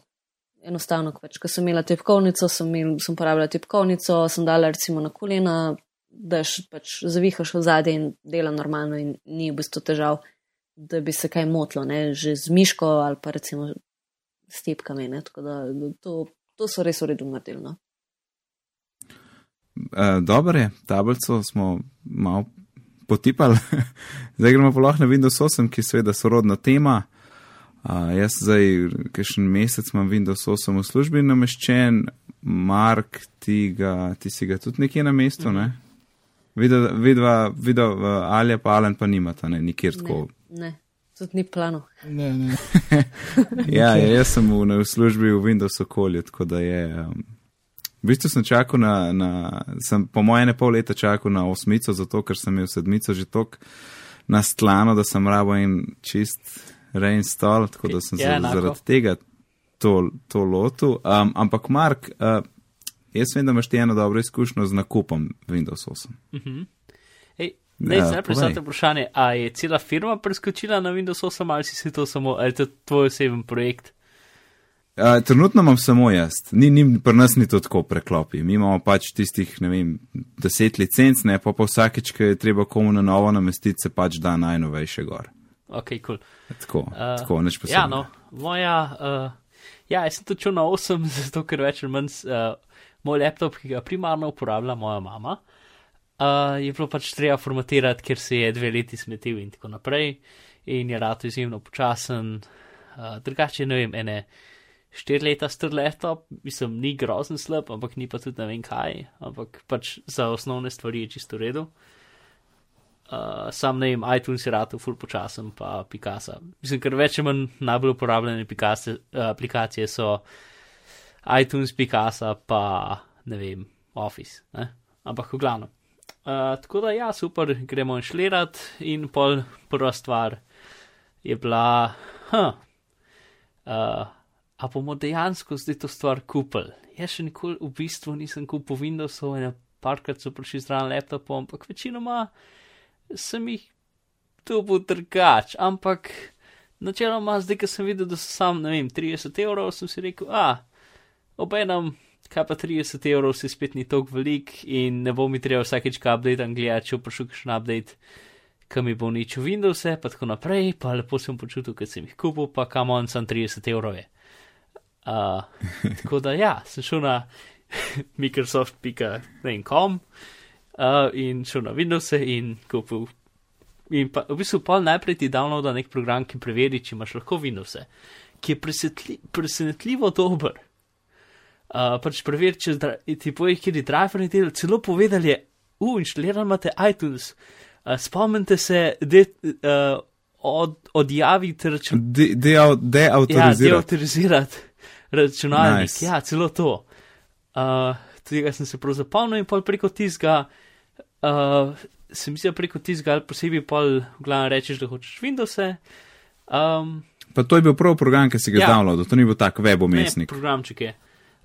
Enostavno, pač, ko sem imela tipkovnico, sem, imel, sem porabila tipkovnico, sem dala recimo na kolena, da pač zavihaš v zadje in dela normalno in ni v bistvu težav da bi se kaj motilo, ne? že z miško ali pa recimo s tipkami. Da, to, to so res uredno naredili. No? Uh, Dobro je, tablico smo malo potipali, zdaj gremo pa lahko na Windows 8, ki je seveda sorodna tema. Uh, jaz zdaj, kakšen mesec imam Windows 8 v službi nameščen, Mark, ti, ga, ti si ga tudi nekje na mestu, ne? Videla, videla, videla, Alja pa Alen pa nimata, ne, nikjer tako Ne, tudi ni plano. Ne, ne. ja, ja, jaz sem v, v službi v Windows okolju, tako da je. Um, v bistvu sem čakal na, na sem po moje ne pol leta čakal na osmico, zato ker sem imel sedmico že tok na stlano, da sem rabo in čist reinstall, tako da sem ja, zaradi tega to, to lotil. Um, ampak Mark, uh, jaz vem, da imaš ti eno dobro izkušnjo z nakupom Windows 8. Uh -huh. Ne, ja, najprej samo vprašanje, a je cela firma preskočila na Windows 8 ali si to samo, ali je to tvoj oseben projekt? A, trenutno imam samo jaz, ni, ni, pri nas ni to tako preklopi. Mi imamo pač tistih, ne vem, deset licenc, ne pa pa vsakeč, ki je treba komu na novo namestiti, se pač da najnovejše gor. Ok, kul. Cool. Tako, uh, tako, neč posebej. Ja, no, moja, uh, ja, jaz sem točil na 8, zato ker več ali manj uh, moj laptop, ki ga primarno uporablja moja mama. Uh, uh, je bilo pač treba formatirati, ker se je dve leti smetil in tako naprej, in je rado izjemno počasen. Uh, drugače, ne vem, ene štiri leta star laptop, mislim, ni grozen slab, ampak ni pa tudi ne vem kaj, ampak pač za osnovne stvari je čisto v redu. Uh, sam ne vem, iTunes je rado full počasen, pa Picasa. Mislim, ker več ali manj najbolj uporabljene Picasa, aplikacije so iTunes, Picasa, pa ne vem, Office. Ne? Ampak v glavnem. Uh, tako da, ja, super, gremo šlirat in pol prva stvar je bila, huh, uh, a bomo dejansko zdaj to stvar kupili. Jaz še nikoli v bistvu nisem kupil Windowsov in parkrat so prišli zraven laptopov, ampak večinoma sem jih tu bo drugač, ampak načeloma zdaj, ko sem videl, da so sam, ne vem, 30 evrov, sem si rekel, a, obenem kaj pa 30 evrov, si spet ni tako velik in ne bo mi treba vsakeč kaj update gledati, če vprašam kakšen update, kam mi bo nič v Windows, pa tako naprej, pa lepo sem počutil, ker sem jih kupil, pa kam on sam 30 evrov je. Uh, tako da ja, sem šel na Microsoft.com uh, in šel na Windows in kupil. In pa v bistvu pa najprej ti downloada nek program, ki preveri, če imaš lahko Windows, ki je presenetljivo dober uh, pač preveriti, če ti poje, kjer je driver in del, celo povedali, uh, inštalirali imate iTunes. Uh, spomnite se, da uh, od, odjaviti računalnik. Deautorizirati. De, de ja, deautorizirati računalnik. Nice. Ja, celo to. Uh, tega sem se prav zapomnil in pol preko tizga. Uh, sem mislil preko tizga ali posebej pol, glavno rečeš, da hočeš Windows. Um, pa to je bil prvi program, ki si ga ja. downloadil, to ni bil tak web umestnik. Programček je.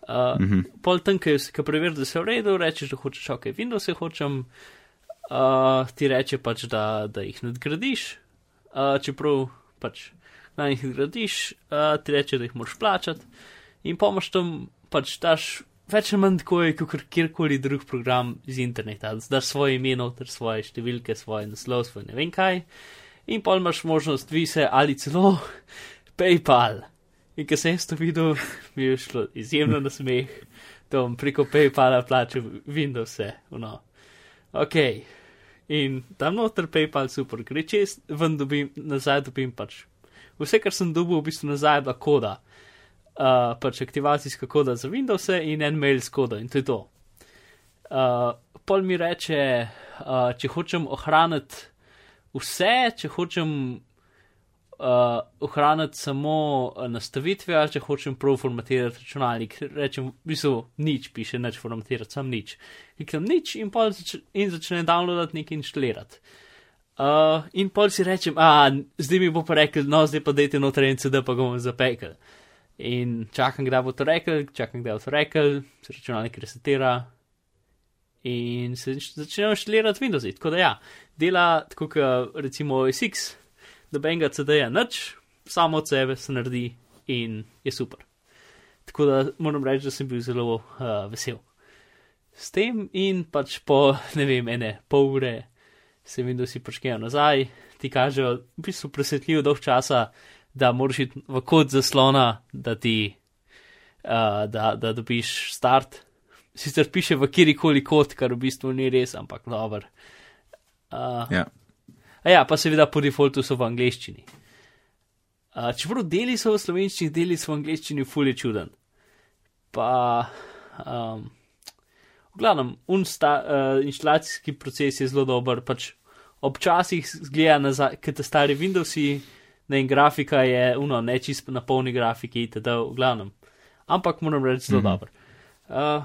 Uh, mhm. -huh. Pol tam, ki preveriš, da se v redu, rečeš, da hočeš, ok, Windows hočem. Uh, ti reče pač, da, da jih nadgradiš, uh, čeprav pač na jih gradiš, uh, ti reče, da jih moraš plačati, in pomoč tam pač daš več ali manj tako, kot kjerkoli drug program iz interneta, da daš svoje ime, ter svoje številke, svoje naslov, svoj ne vem kaj, in pol imaš možnost vise ali celo PayPal. In ker sem to videl, mi je šlo izjemno na smeh, da bom preko PayPala plačal Windows, no. Ok. In tam noter PayPal super, gre čez, ven dobim, nazaj dobim pač. Vse, kar sem dobil, v bistvu nazaj, da koda uh, pač aktivacijska koda za Windows in en mail s kodo in to je to. Uh, pol mi reče, uh, če hočem ohraniti vse, če hočem uh, ohraniti samo nastavitve, ali če hočem prav formatirati računalnik, rečem, v bistvu nič, piše neč formatirati, sam nič. Kliknem nič in, zač in začne downloadati nekaj inštalirati. Uh, in pol si rečem, a zdaj mi bo pa rekel, no zdaj pa dajte noter in CD pa ga bom zapekel. In čakam, kdaj bo to rekel, čakam, kdaj bo to rekel, se računalnik resetira in se začnejo štelirati Windows. Tako da ja, dela tako, kot recimo SX, da benga CD-ja nič, samo od sebe se naredi in je super. Tako da moram reči, da sem bil zelo uh, vesel. S tem in pač po, ne vem, ene pol ure se Windows počnejo nazaj, ti kažejo, v bistvu presvetljivo dolg časa da moraš iti v kod zaslona, da ti uh, da, da dobiš start. Sicer piše v kjerkoli kod, kar v bistvu ni res, ampak dobro. Uh, ja. ja, pa seveda po defaultu so v angleščini. Uh, čeprav deli so v slovenščini, deli so v angleščini, fully čuden. Pa, um, v glavnem, unsta, uh, inštalacijski proces je zelo dober, pač občasih zgleda nazaj, te stari Windowsi ne, in grafika je uno, ne čisto na polni grafiki, itd. v glavnem. Ampak moram reči, zelo mm -hmm. dobro. Uh,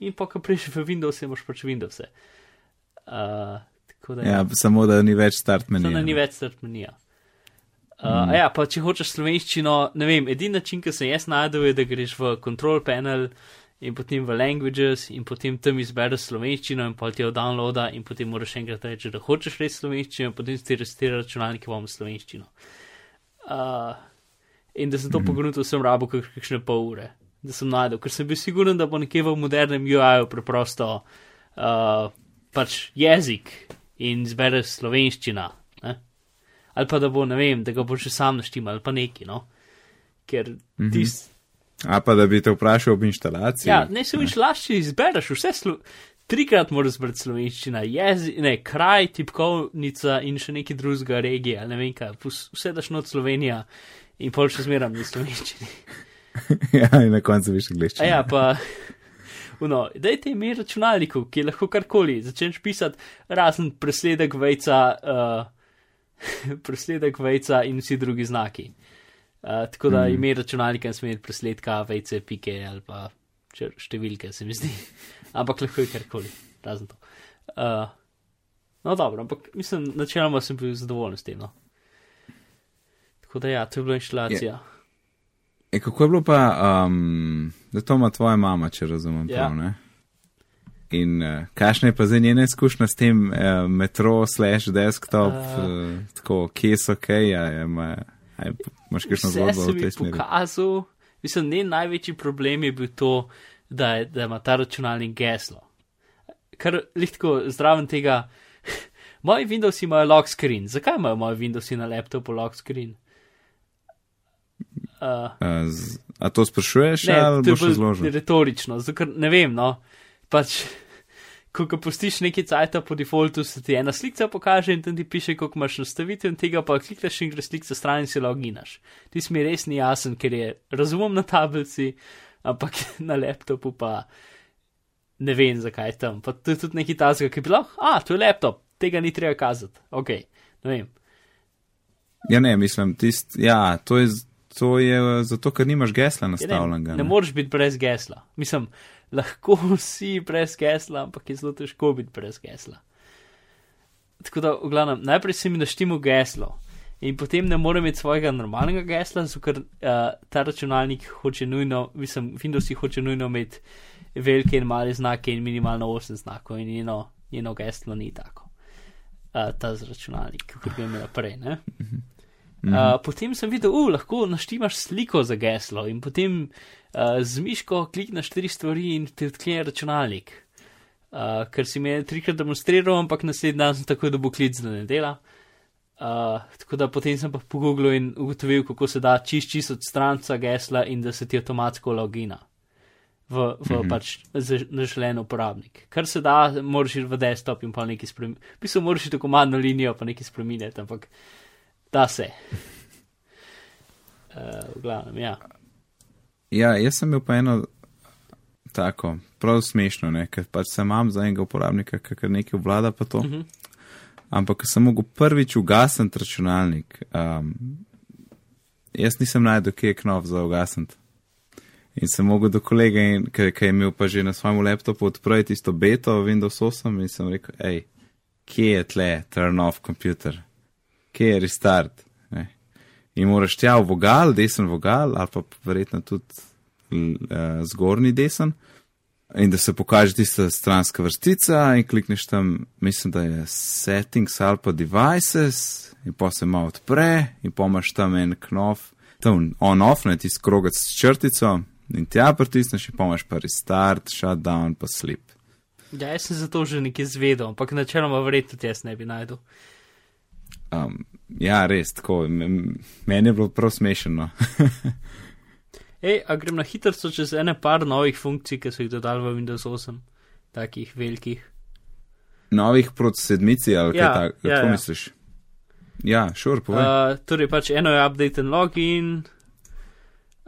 in pa, ko prišel v Windows, imaš pač Windows. Uh, da, ja, samo da ni več start menija. Samo da ni več start menija. Uh, mm. Ja, pa če hočeš slovenščino, ne vem, edini način, ki sem jaz najdel, je, da greš v control panel in potem v languages in potem tam izbereš slovenščino in potem ti jo downloada in potem moraš enkrat reči, da hočeš reči slovenščino in potem ti restira računalnik, ki vam slovenščino. Uh, in da sem to mm pogledal, sem rabo kakšne pol ure, da sem najdel, ker sem bil siguren, da bo nekje v modernem UI-ju preprosto uh, pač jezik in zbere slovenščina. Ne? Ali pa da bo, ne vem, da ga bo že sam naštel ali pa neki, no. Ker mm -hmm. tisti. A pa da bi te vprašal ob instalaciji. Ja, ne se viš lažje izbereš, vse slo trikrat moraš brati slovenščina, jezik, ne, kraj, tipkovnica in še neki drugega regija, ne vem kaj, vse daš not Slovenija in pol še zmeram v slovenščini. ja, in na koncu viš angliščino. ja, pa. No, dajte ime računalniku, ki je lahko karkoli, začneš pisati razen presledek vejca, uh, presledek vejca in vsi drugi znaki. Uh, tako da mm. ime računalnika ne sme imeti presledka vejce, pike ali pa številke, se mi zdi ampak lahko je karkoli, razen to. Uh, no, dobro, ampak mislim, načeloma sem bil zadovoljen s tem. No. Tako da ja, to je bila inštalacija. E, kako je bilo pa, um, da to ima tvoja mama, če razumem ja. prav, ne? In uh, kakšna je pa zdaj njena izkušnja s tem uh, metro slash desktop, uh, uh, tako, kje so kaj, ja, aj, imaš kakšno zgodbo v tej smeri? Pokazal, mislim, ne največji problem je bil to, da, je, da ima ta računalnik geslo. Ker lahko zdraven tega, moji Windows imajo lock screen. Zakaj imajo moji Windows na laptopu lock screen? Uh, a, z, a to sprašuješ, ne, ali boš razložil? Retorično, zakr, ne vem, no. Pač, ko ga pustiš neki cajt po defaultu, se ti ena slika pokaže in tam ti piše, koliko imaš nastavitev in tega pa klikneš in greš slik za stran in si loginaš. Ti si mi res ni jasen, ker je razumem na tablici, ampak na laptopu pa ne vem, zakaj je tam. Pa to je tudi neki tazga, ki bi lahko, a, to je laptop, tega ni treba kazati, ok, ne vem. Ja, ne, mislim, tist, ja, to je, to je zato, ker nimaš gesla nastavljenega. Ja, ne, ne moreš biti brez gesla. Mislim, lahko si brez gesla, ampak je zelo težko biti brez gesla. Tako da, v glavnem, najprej si mi naštimo geslo in potem ne morem imeti svojega normalnega gesla, zato ker uh, ta računalnik hoče nujno, mislim, Windows hoče nujno imeti velike in male znake in minimalno 8 znakov in njeno, njeno geslo ni tako. Uh, ta računalnik, kot ga imel prej. Uh, potem sem videl, uh, lahko naštimaš sliko za geslo in potem uh, z miško klikneš tri stvari in ti odklene računalnik. Uh, ker si mi je trikrat demonstriral, ampak naslednji dan sem tako, da bo klic, da ne dela. Uh, tako da potem sem pa pogooglil in ugotovil, kako se da čist čist od stranca gesla in da se ti avtomatsko logina v, v mm -hmm. pač zaželen uporabnik. Kar se da, moraš iti v desktop in pa nekaj spremeniti. V bistvu moraš iti komandno linijo pa nekaj spremeniti, ampak da se. Uh, v glavnem, ja. Ja, jaz sem imel pa eno tako, prav smešno, ne? ker pač sem imam za enega uporabnika, ker nekaj vlada pa to. Mm -hmm ampak sem mogel prvič ugasniti računalnik. Um, jaz nisem najdel, kje je knov za ugasniti. In sem mogel do kolega, ki je imel pa že na svojem laptopu odpreti isto beto Windows 8 in sem rekel, hej, kje je tle, turn off computer, kje je restart. Ne? In moraš tja v vogal, desen vogal, ali pa verjetno tudi uh, zgornji desen in da se pokaže tista stranska vrstica in klikneš tam, mislim, da je settings ali pa devices in pa se malo odpre in pomaš tam en knov, tam on-off, ne tisti krogec s črtico in tja pritisneš in pomaš pa restart, shutdown pa sleep. Ja, jaz sem zato že nekaj zvedel, ampak načeloma verjetno jaz ne bi najdel. Um, ja, res, tako, meni je bilo prav smešno. Ej, a grem na hitro čez ene par novih funkcij, ki so jih dodali v Windows 8, takih velikih. Novih proti sedmici ali ja, kaj takega, ja, kako ja. misliš? Ja, šur, sure, povej. Uh, torej, pač eno je update in login,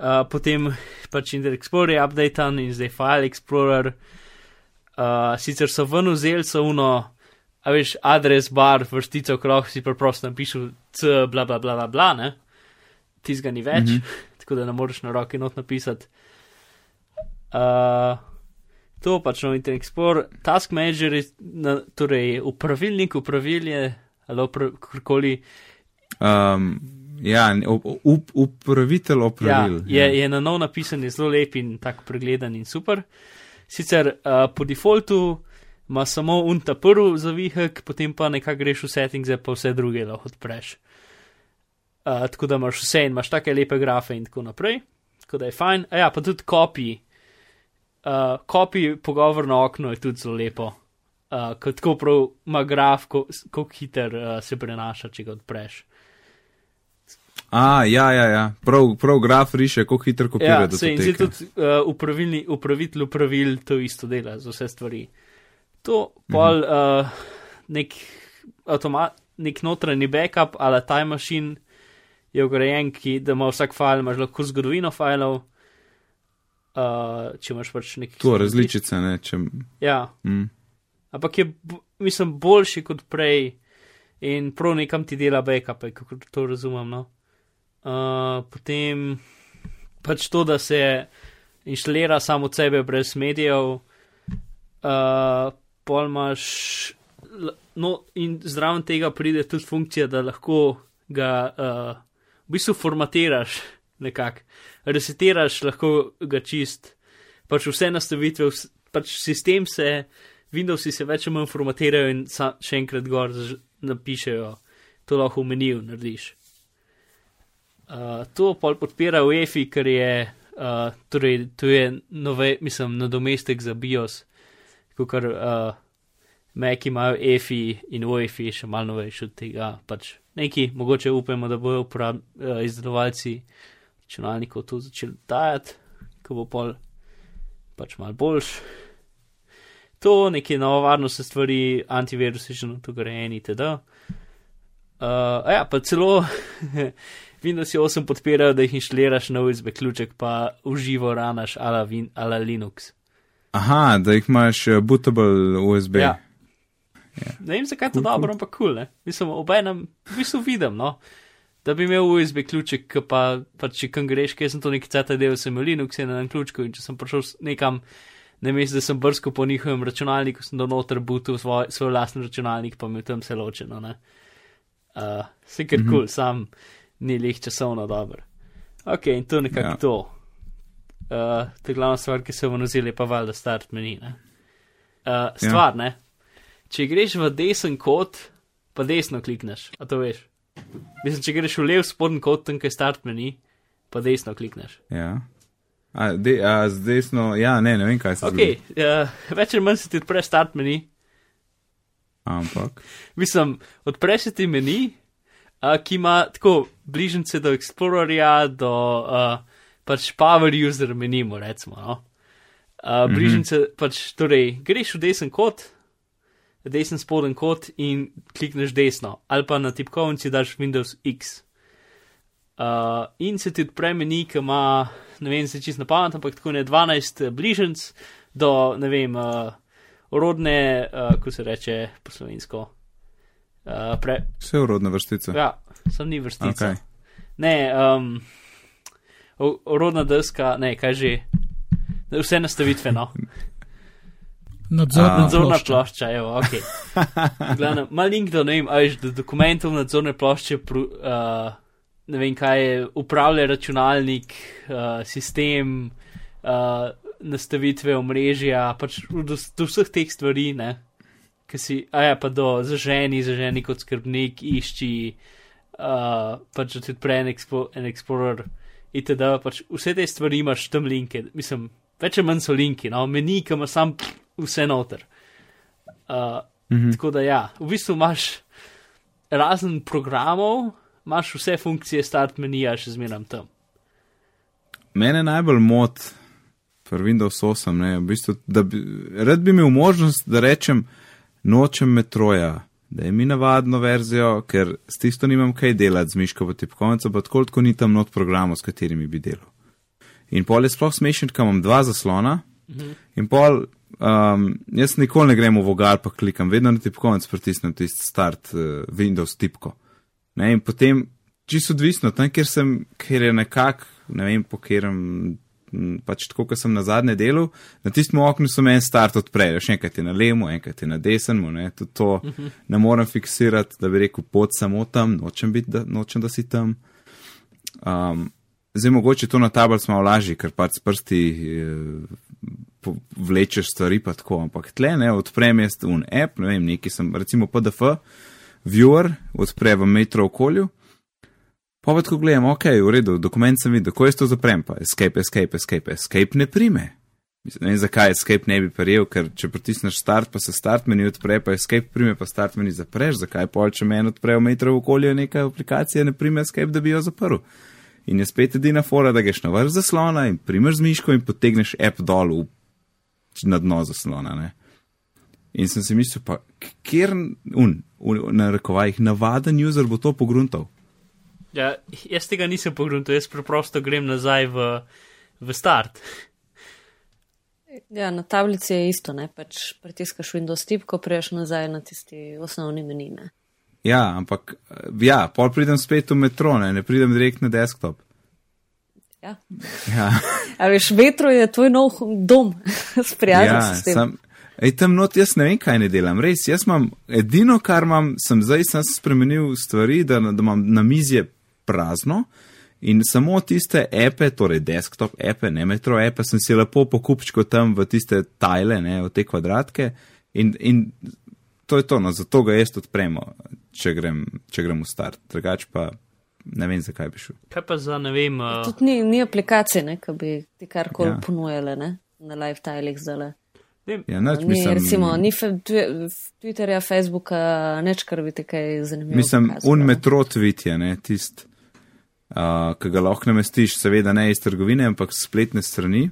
uh, potem pač Internet Explorer je update in zdaj File Explorer. Uh, sicer so ven vzeli so uno, a veš, adres bar, vrstico krog, si preprosto napišel c, bla bla bla bla bla, ne? Tizga ni več. Mm -hmm tako da ne moreš na roki not napisati. Uh, to pač no Internet Explorer, Task Manager, na, torej upravilnik, upravilje ali karkoli. Um, ja, up, upravitelj opravil. Ja, je, je na nov napisan, je zelo lep in tako pregledan in super. Sicer uh, po defaultu ima samo unta prvi zavihek, potem pa nekaj greš v settinge, pa vse druge lahko odpreš. Uh, tako da imaš vse in imaš take lepe grafe in tako naprej, tako da je fajn. A ja, pa tudi kopij, uh, kopij pogovor na okno je tudi zelo lepo, uh, kot tako prav ima graf, kako hiter uh, se prenaša, če ga odpreš. A, ja, ja, ja. Prav, prav graf riše, kako hitro kopira. Ja, se in zdaj tudi uh, upravitelj upravil to isto dela za vse stvari. To pol mhm. uh, nek, nek notranji backup ali time machine je ugrajen, ki da ima vsak file, imaš lahko zgodovino filev. Uh, če imaš pač nekaj. To različice, ne če. Ja. Mm. Ampak je, mislim, boljši kot prej in prav nekam ti dela backup, kako to razumem. No? Uh, potem pač to, da se inštalira samo od sebe brez medijev, uh, pol imaš. No, in zraven tega pride tudi funkcija, da lahko ga uh, v bistvu formatiraš nekako, resetiraš lahko ga čist, pač vse nastavitve, pač sistem se, Windowsi se več ali manj formatirajo in sa, še enkrat gor napišejo, to lahko v meniju narediš. Uh, to pol podpira UEFI, ker je, uh, torej, to je nove, mislim, nadomestek za BIOS, kot kar uh, Mac imajo EFI in UEFI še malo novejši od tega, pač neki, mogoče upamo, da bojo uh, izdelovalci računalnikov to začeli dajati, ko bo pol pač mal boljš. To neke novo varnostne stvari, antivirusi že na to grejeni, teda. Uh, ja, pa celo Windows 8 podpirajo, da jih inštaliraš na USB ključek, pa uživo ranaš ala, win, ala Linux. Aha, da jih imaš uh, bootable USB. Ja. Yeah. Ja. Ne vem, zakaj je to cool, dobro, cool. ampak kul, cool, mislim, obenem, v bistvu vidim, no. da bi imel USB ključek, ki pa, pa če kam greš, ker sem to neki ceta del, sem imel Linux na enem ključku in če sem prišel nekam, ne mislim, da sem brsko po njihovem računalniku, sem do noter butu svoj, svoj lasten računalnik, pa mi tam se ločeno, ne. Uh, se kar kul, mm -hmm. cool, sam ni lih časovno dober. Ok, in to nekako ja. to. Uh, to je glavna stvar, ki se bomo nazili, pa valjda start meni, ne. Uh, stvar, ja. ne. Če greš v desen kot, pa desno klikneš, a to veš. Mislim, če greš v lev spodnji kot, tam, je start meni, pa desno klikneš. Ja. A, de, a z desno, ja, ne, ne vem, kaj se okay, zgodi. Uh, več ali manj se ti odpre start meni. Ampak. Mislim, odpre se ti meni, uh, ki ima tako bližnjice do Explorerja, do uh, pač Power User menimu, recimo. No? Uh, bližnjice, mm -hmm. pač, torej, greš v desen kot, desen spoden kot in klikneš desno, ali pa na tipkovnici daš Windows X. Uh, in se ti odpre meni, ki ima, ne vem, se čist na pamet, ampak tako ne 12 bližnjic do, ne vem, uh, rodne, uh, ko se reče po slovensko. Uh, pre... Vse urodne vrstice. Ja, sem ni vrstica. Okay. Ne, um, rodna deska, ne, kaj že, vse nastavitve, no. Nadzorna, nadzorna plošča, evo, ok. Glavno, mal link do, ne vem, ajš, do dokumentov nadzorne plošče, pru, uh, ne vem, kaj je, upravlja računalnik, uh, sistem, uh, nastavitve omrežja, pač do, do vseh teh stvari, ne. Ki si, a ja, pa do zaženi, zaženi kot skrbnik, išči, uh, pač da ti odpre en, expo, en Explorer, itd. Pač vse te stvari imaš tam linke, mislim, več ali manj so linki, no, meni, ki ima sam. Vse noter. Uh, -hmm. Tako da ja, v bistvu imaš razen programov, imaš vse funkcije start menija še zmeraj tam. Mene najbolj mot pri Windows 8, ne, v bistvu, da bi, rad bi imel možnost, da rečem, nočem metroja, da je mi navadno verzijo, ker s tisto nimam kaj delati z miško v tipkovnico, pa tako kot ni tam not programov, s katerimi bi delal. In pol je sploh smešen, ker imam dva zaslona -hmm. in pol Um, jaz nikoli ne grem v vogal, pa klikam, vedno na tipkovnici pritisnem tisti start uh, Windows tipko. Ne, in potem, čisto odvisno, tam, kjer sem, kjer je nekako, ne vem, po katerem, pač tako, kot sem na zadnje delu, na tistem oknu so meni start odprejo, še enkrat je na levo, enkrat je na desnemu, ne, to -huh. ne morem fiksirati, da bi rekel pot samo tam, nočem biti, da, nočem, da si tam. Um, zdaj mogoče to na tablici malo lažje, ker pač s prsti. Uh, vlečeš stvari, pa tako, ampak tle ne, odprem jaz un app, ne vem, neki sem, recimo PDF, viewer, odpre v metro okolju. Pa pa tako gledam, ok, v redu, dokument sem videl, ko jaz to zaprem, pa escape, escape, escape, escape ne prime. Ne vem, zakaj escape ne bi prijel, ker če pritisneš start, pa se start meni odpre, pa escape prime, pa start meni zapreš, zakaj pa če meni odpre v metro okolju neka aplikacija, ne prime escape, da bi jo zaprl. In je spet edina fora, da greš na vrh zaslona in primeš z miško in potegneš app dol v na dno zaslona. Ne? In sem si mislil, pa kjer un, na rekovajih, navaden user bo to pogruntal. Ja, jaz tega nisem pogruntal, jaz preprosto grem nazaj v, v start. Ja, na tablici je isto, ne pač pritiskaš Windows tip, ko prejš nazaj na tisti osnovni menine. Ja, ampak ja, pol pridem spet v metro, ne, ne pridem direkt na desktop. Ja. ja. Veš, vetro je tvoj nov dom, sprijaznjen ja, s tem. Sam, ej, tam not jaz ne vem, kaj ne delam. Res, jaz imam edino, kar imam, sem zdaj sem spremenil stvari, da, da imam na mizje prazno in samo tiste epe, torej desktop epe, ne metro epe, sem si lepo pokupčko tam v tiste tajle, ne, v te kvadratke in, in to je to, no, zato ga jaz odpremo, če grem, če grem v start. Drugač pa ne vem, zakaj bi šel. Kaj pa za ne vem. Uh... Tudi ni, ni aplikacije, ki bi ti karkoli ja. ponujale ne? na live tilih zdaj. Ja, nač, ni, mislim, recimo, ni fe, Twitterja, Facebooka, neč, kar bi te kaj zanimivo. Mislim, pokazal, un metro tweet je, ne, tist, uh, ki ga lahko namestiš, seveda ne iz trgovine, ampak z spletne strani.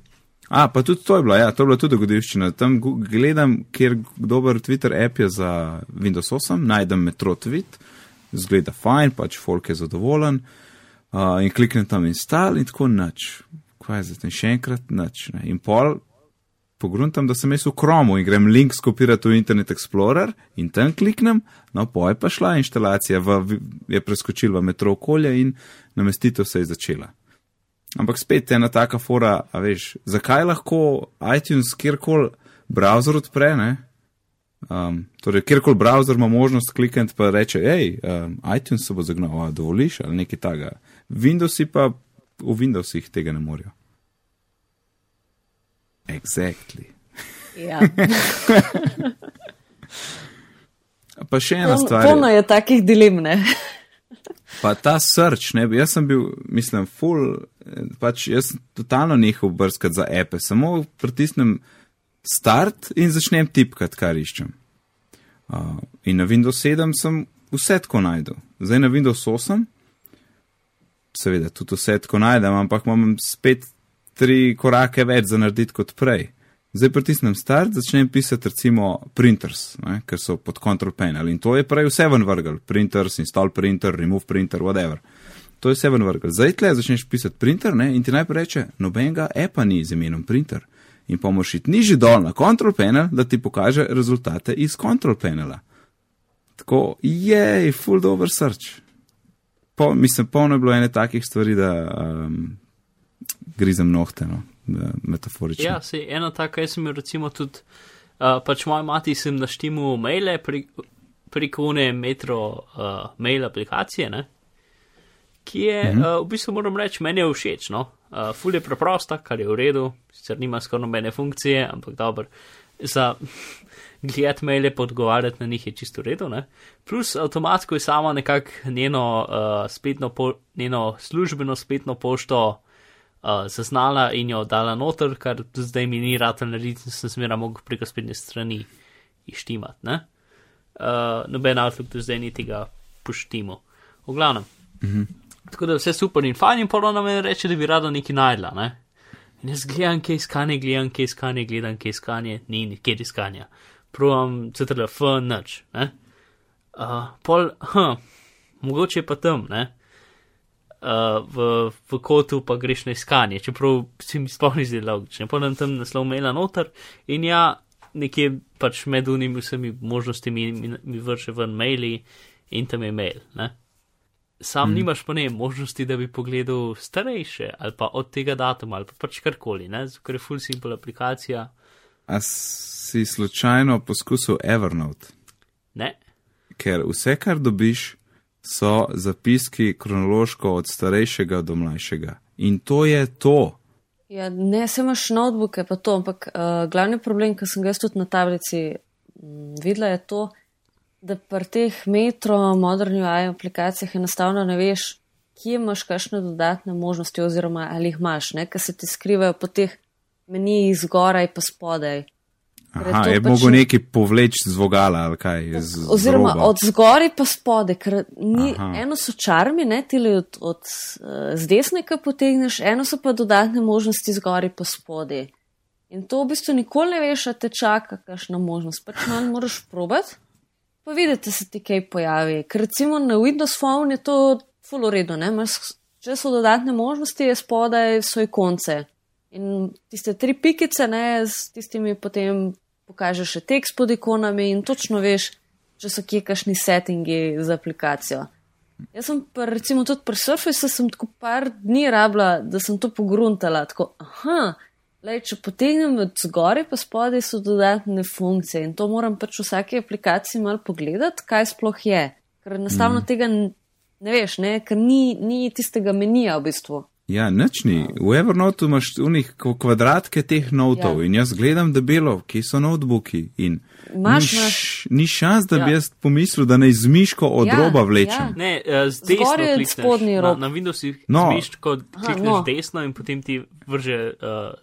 A, pa tudi to je bilo, ja, to je bila tudi dogodivščina. Tam gledam, kjer dober Twitter app je za Windows 8, najdem metro tweet zgleda fajn, pač folk je zadovoljen uh, in klikne tam install in tako nič. Kaj je zdaj, še enkrat nič. Ne? In pol pogruntam, da sem jaz v Chromu in grem link skopirati v Internet Explorer in tam kliknem, no pa je pa šla instalacija, v, je preskočila v metro okolje in namestitev se je začela. Ampak spet je ena taka fora, a veš, zakaj lahko iTunes kjerkoli browser odpre, ne? Um, torej, kjerkoli browser ima možnost klikniti pa reče, hej, um, iTunes se bo zagnal, a dovoliš ali nekaj takega. Windowsi pa v Windowsih tega ne morejo. Exactly. Ja. pa še ena Polno- stvar. Polno je takih dilem, ne? Pa ta srč, ne, jaz sem bil, mislim, full, eh, pač jaz totalno nehal brskati za epe, samo pritisnem start in začnem tipkati, kar iščem. Uh, in na Windows 7 sem vse tako najdel. Zdaj na Windows 8, seveda tudi vse tako najdem, ampak imam spet tri korake več za narediti kot prej. Zdaj pritisnem start, začnem pisati recimo printers, ne, ker so pod control panel in to je prej vse ven vrgel. Printers, install printer, remove printer, whatever. To je vse ven vrgel. Zdaj tle začneš pisati printer ne, in ti najprej reče, nobenega appa ni z imenom printer. In pa moraš iti nižji dol na control panel, da ti pokaže rezultate iz control panela. Tako, jej, full dober search. Po, mislim, polno je bilo ene takih stvari, da um, grizem nohte, no, metaforično. Ja, se ena taka, jaz sem jo recimo tudi, uh, pač moja mati sem naštimu maile pri, preko une metro uh, mail aplikacije, ne? ki je, -hmm. uh, v bistvu moram reči, meni je všeč, no. Uh, ful je preprosta, kar je v redu, sicer nima skoraj nobene funkcije, ampak dobro, za gledati maile pa odgovarjati na njih je čisto v redu, ne. Plus avtomatsko je sama nekako njeno, uh, spletno po, njeno službeno spletno pošto uh, zaznala in jo dala noter, kar zdaj mi ni rad narediti, sem smera mogel preko spletne strani ištimati, ne. Uh, noben Outlook do zdaj ni tega poštimo. V glavnem. Mhm. Tako da vse super in fajn in polo nam je reče, da bi rada nekaj najdla, ne. In jaz gledam, kje iskanje, gledam, kje iskanje, gledam, kje iskanje, ni nikjer iskanja. Provam CTRL-F, nič, ne. Uh, pol, hm, mogoče je pa tam, ne. Uh, v, v kotu pa greš na iskanje, čeprav se mi sploh ni zdelo logično. Potem tam naslov maila noter in ja, nekje pač med unimi vsemi možnostmi mi, mi, vrše ven maili in tam je mail, ne. Sam mm. nimaš pa ne možnosti, da bi pogledal starejše ali pa od tega datuma ali pa pač karkoli, ne, ker je full simple aplikacija. A si slučajno poskusil Evernote? Ne, Ker vse, kar dobiš, so zapiski kronološko od starejšega do mlajšega. In to je to. Ja, ne, se imaš notebooke, pa to, ampak uh, glavni problem, ki sem ga jaz tudi na tablici m, videla, je to, da pri teh metro, modernih aplikacijah enostavno ne veš, kje imaš kakšne dodatne možnosti oziroma ali jih imaš, ne, ker se ti skrivajo po teh menijih zgoraj pa spodaj. Aha, je pač ne- nekaj povleči z vogala ali kaj. Z, z Oziroma roba. od zgori pa spode, ker ni, Aha. eno so čarmi, ne tili od, od uh, z desne, ki potegneš, eno so pa dodatne možnosti zgori pa spode. In to v bistvu nikoli ne veš, a te čaka kakšna možnost. Pač malo moraš probati, pa videti, da se ti kaj pojavi. Ker recimo na Windows Phone je to full uredu, ne? Imaš- Če so dodatne možnosti, je spodaj so ikonce. In tiste tri pikice, ne, s tistimi potem pokažeš še tekst pod ikonami in točno veš, če so kje kakšni settingi za aplikacijo. Jaz sem pa recimo tudi pri Surfaceu sem tako par dni rabila, da sem to pogruntala. Tako, aha, lej, če potegnem od zgori pa spodaj so dodatne funkcije in to moram pač v vsaki aplikaciji mal pogledati, kaj sploh je. Ker enostavno mm. tega ne veš, ne? ker ni, ni tistega menija v bistvu. Ja, nič ni. V Evernote imaš unih kvadratke teh notov Ja. ja. in jaz gledam debelo, kje so notebooki. In Imaš, ni, š- ni šans, da ja. bi Ja. jaz pomislil, da ne izmiško od Ja, ja, roba ja. vlečem. ne, uh, z desno je klikneš. spodnji Na, rob. na Windowsih No. no. zmiš, ko klikneš no. desno in potem ti vrže uh,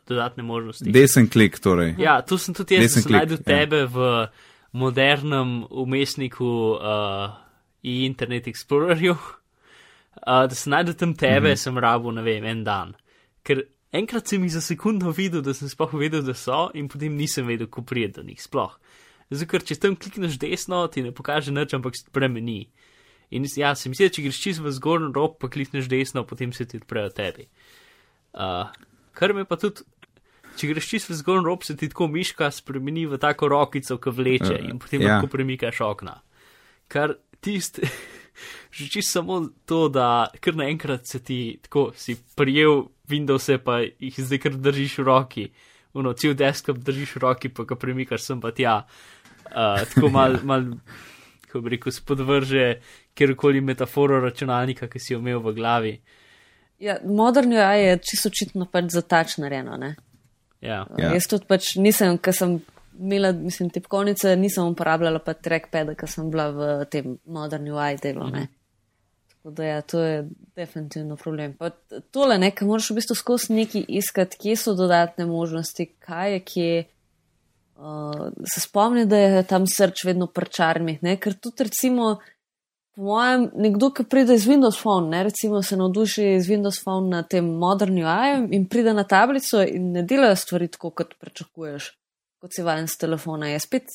dodatne možnosti. Desen klik torej. Ja, tu sem tudi jaz, da sem klik, najdel ja. tebe v modernem umestniku uh, Internet Explorerju. Uh, da sem najdel tam tebe, mm -hmm. sem rabo, ne vem, en dan. Ker enkrat sem jih za sekundo videl, da sem sploh vedel, da so, in potem nisem vedel, kako prijeti do njih sploh. Zato, ker če tam klikneš desno, ti ne pokaže nič, ampak se spremeni. In ja, se mi zdi, če greš čist v zgornji rob, pa klikneš desno, potem se ti odprejo tebi. Uh, kar me pa tudi če greš čisto zgornji rob, se ti tako miška spremeni v tako rokico, ki vleče Uh, in potem ja. lahko premikaš okna. Kar tist, že čisto samo to, da kar naenkrat se ti tako si prijel Windowse, pa jih zdaj kar držiš v roki, uno, cel desktop držiš v roki, pa ga premikaš sem pa tja. Uh, tako mal, mal, kako bi rekel, spodvrže kjerkoli metaforo računalnika, ki si jo imel v glavi. Ja, moderni AI je čisto očitno pač za tač narejeno. ne. Ja. Ja. Jaz tudi pač nisem, ker sem imela, mislim, tipkovnice, nisem uporabljala pa trackpada, ker sem bila v tem moderni UI delu. ne. Tako da ja, to je definitivno problem. Pa tole, ne, ker moraš v bistvu skozi neki iskati, kje so dodatne možnosti, kaj je kje. Uh, se spomni, da je tam srč vedno prčarmi, ne? ker tudi recimo, po mojem, nekdo, ki pride iz Windows Phone, ne? recimo se navduši iz Windows Phone na tem moderni UI in pride na tablico in ne delajo stvari tako, kot pričakuješ, kot si vajen s telefona. Je spet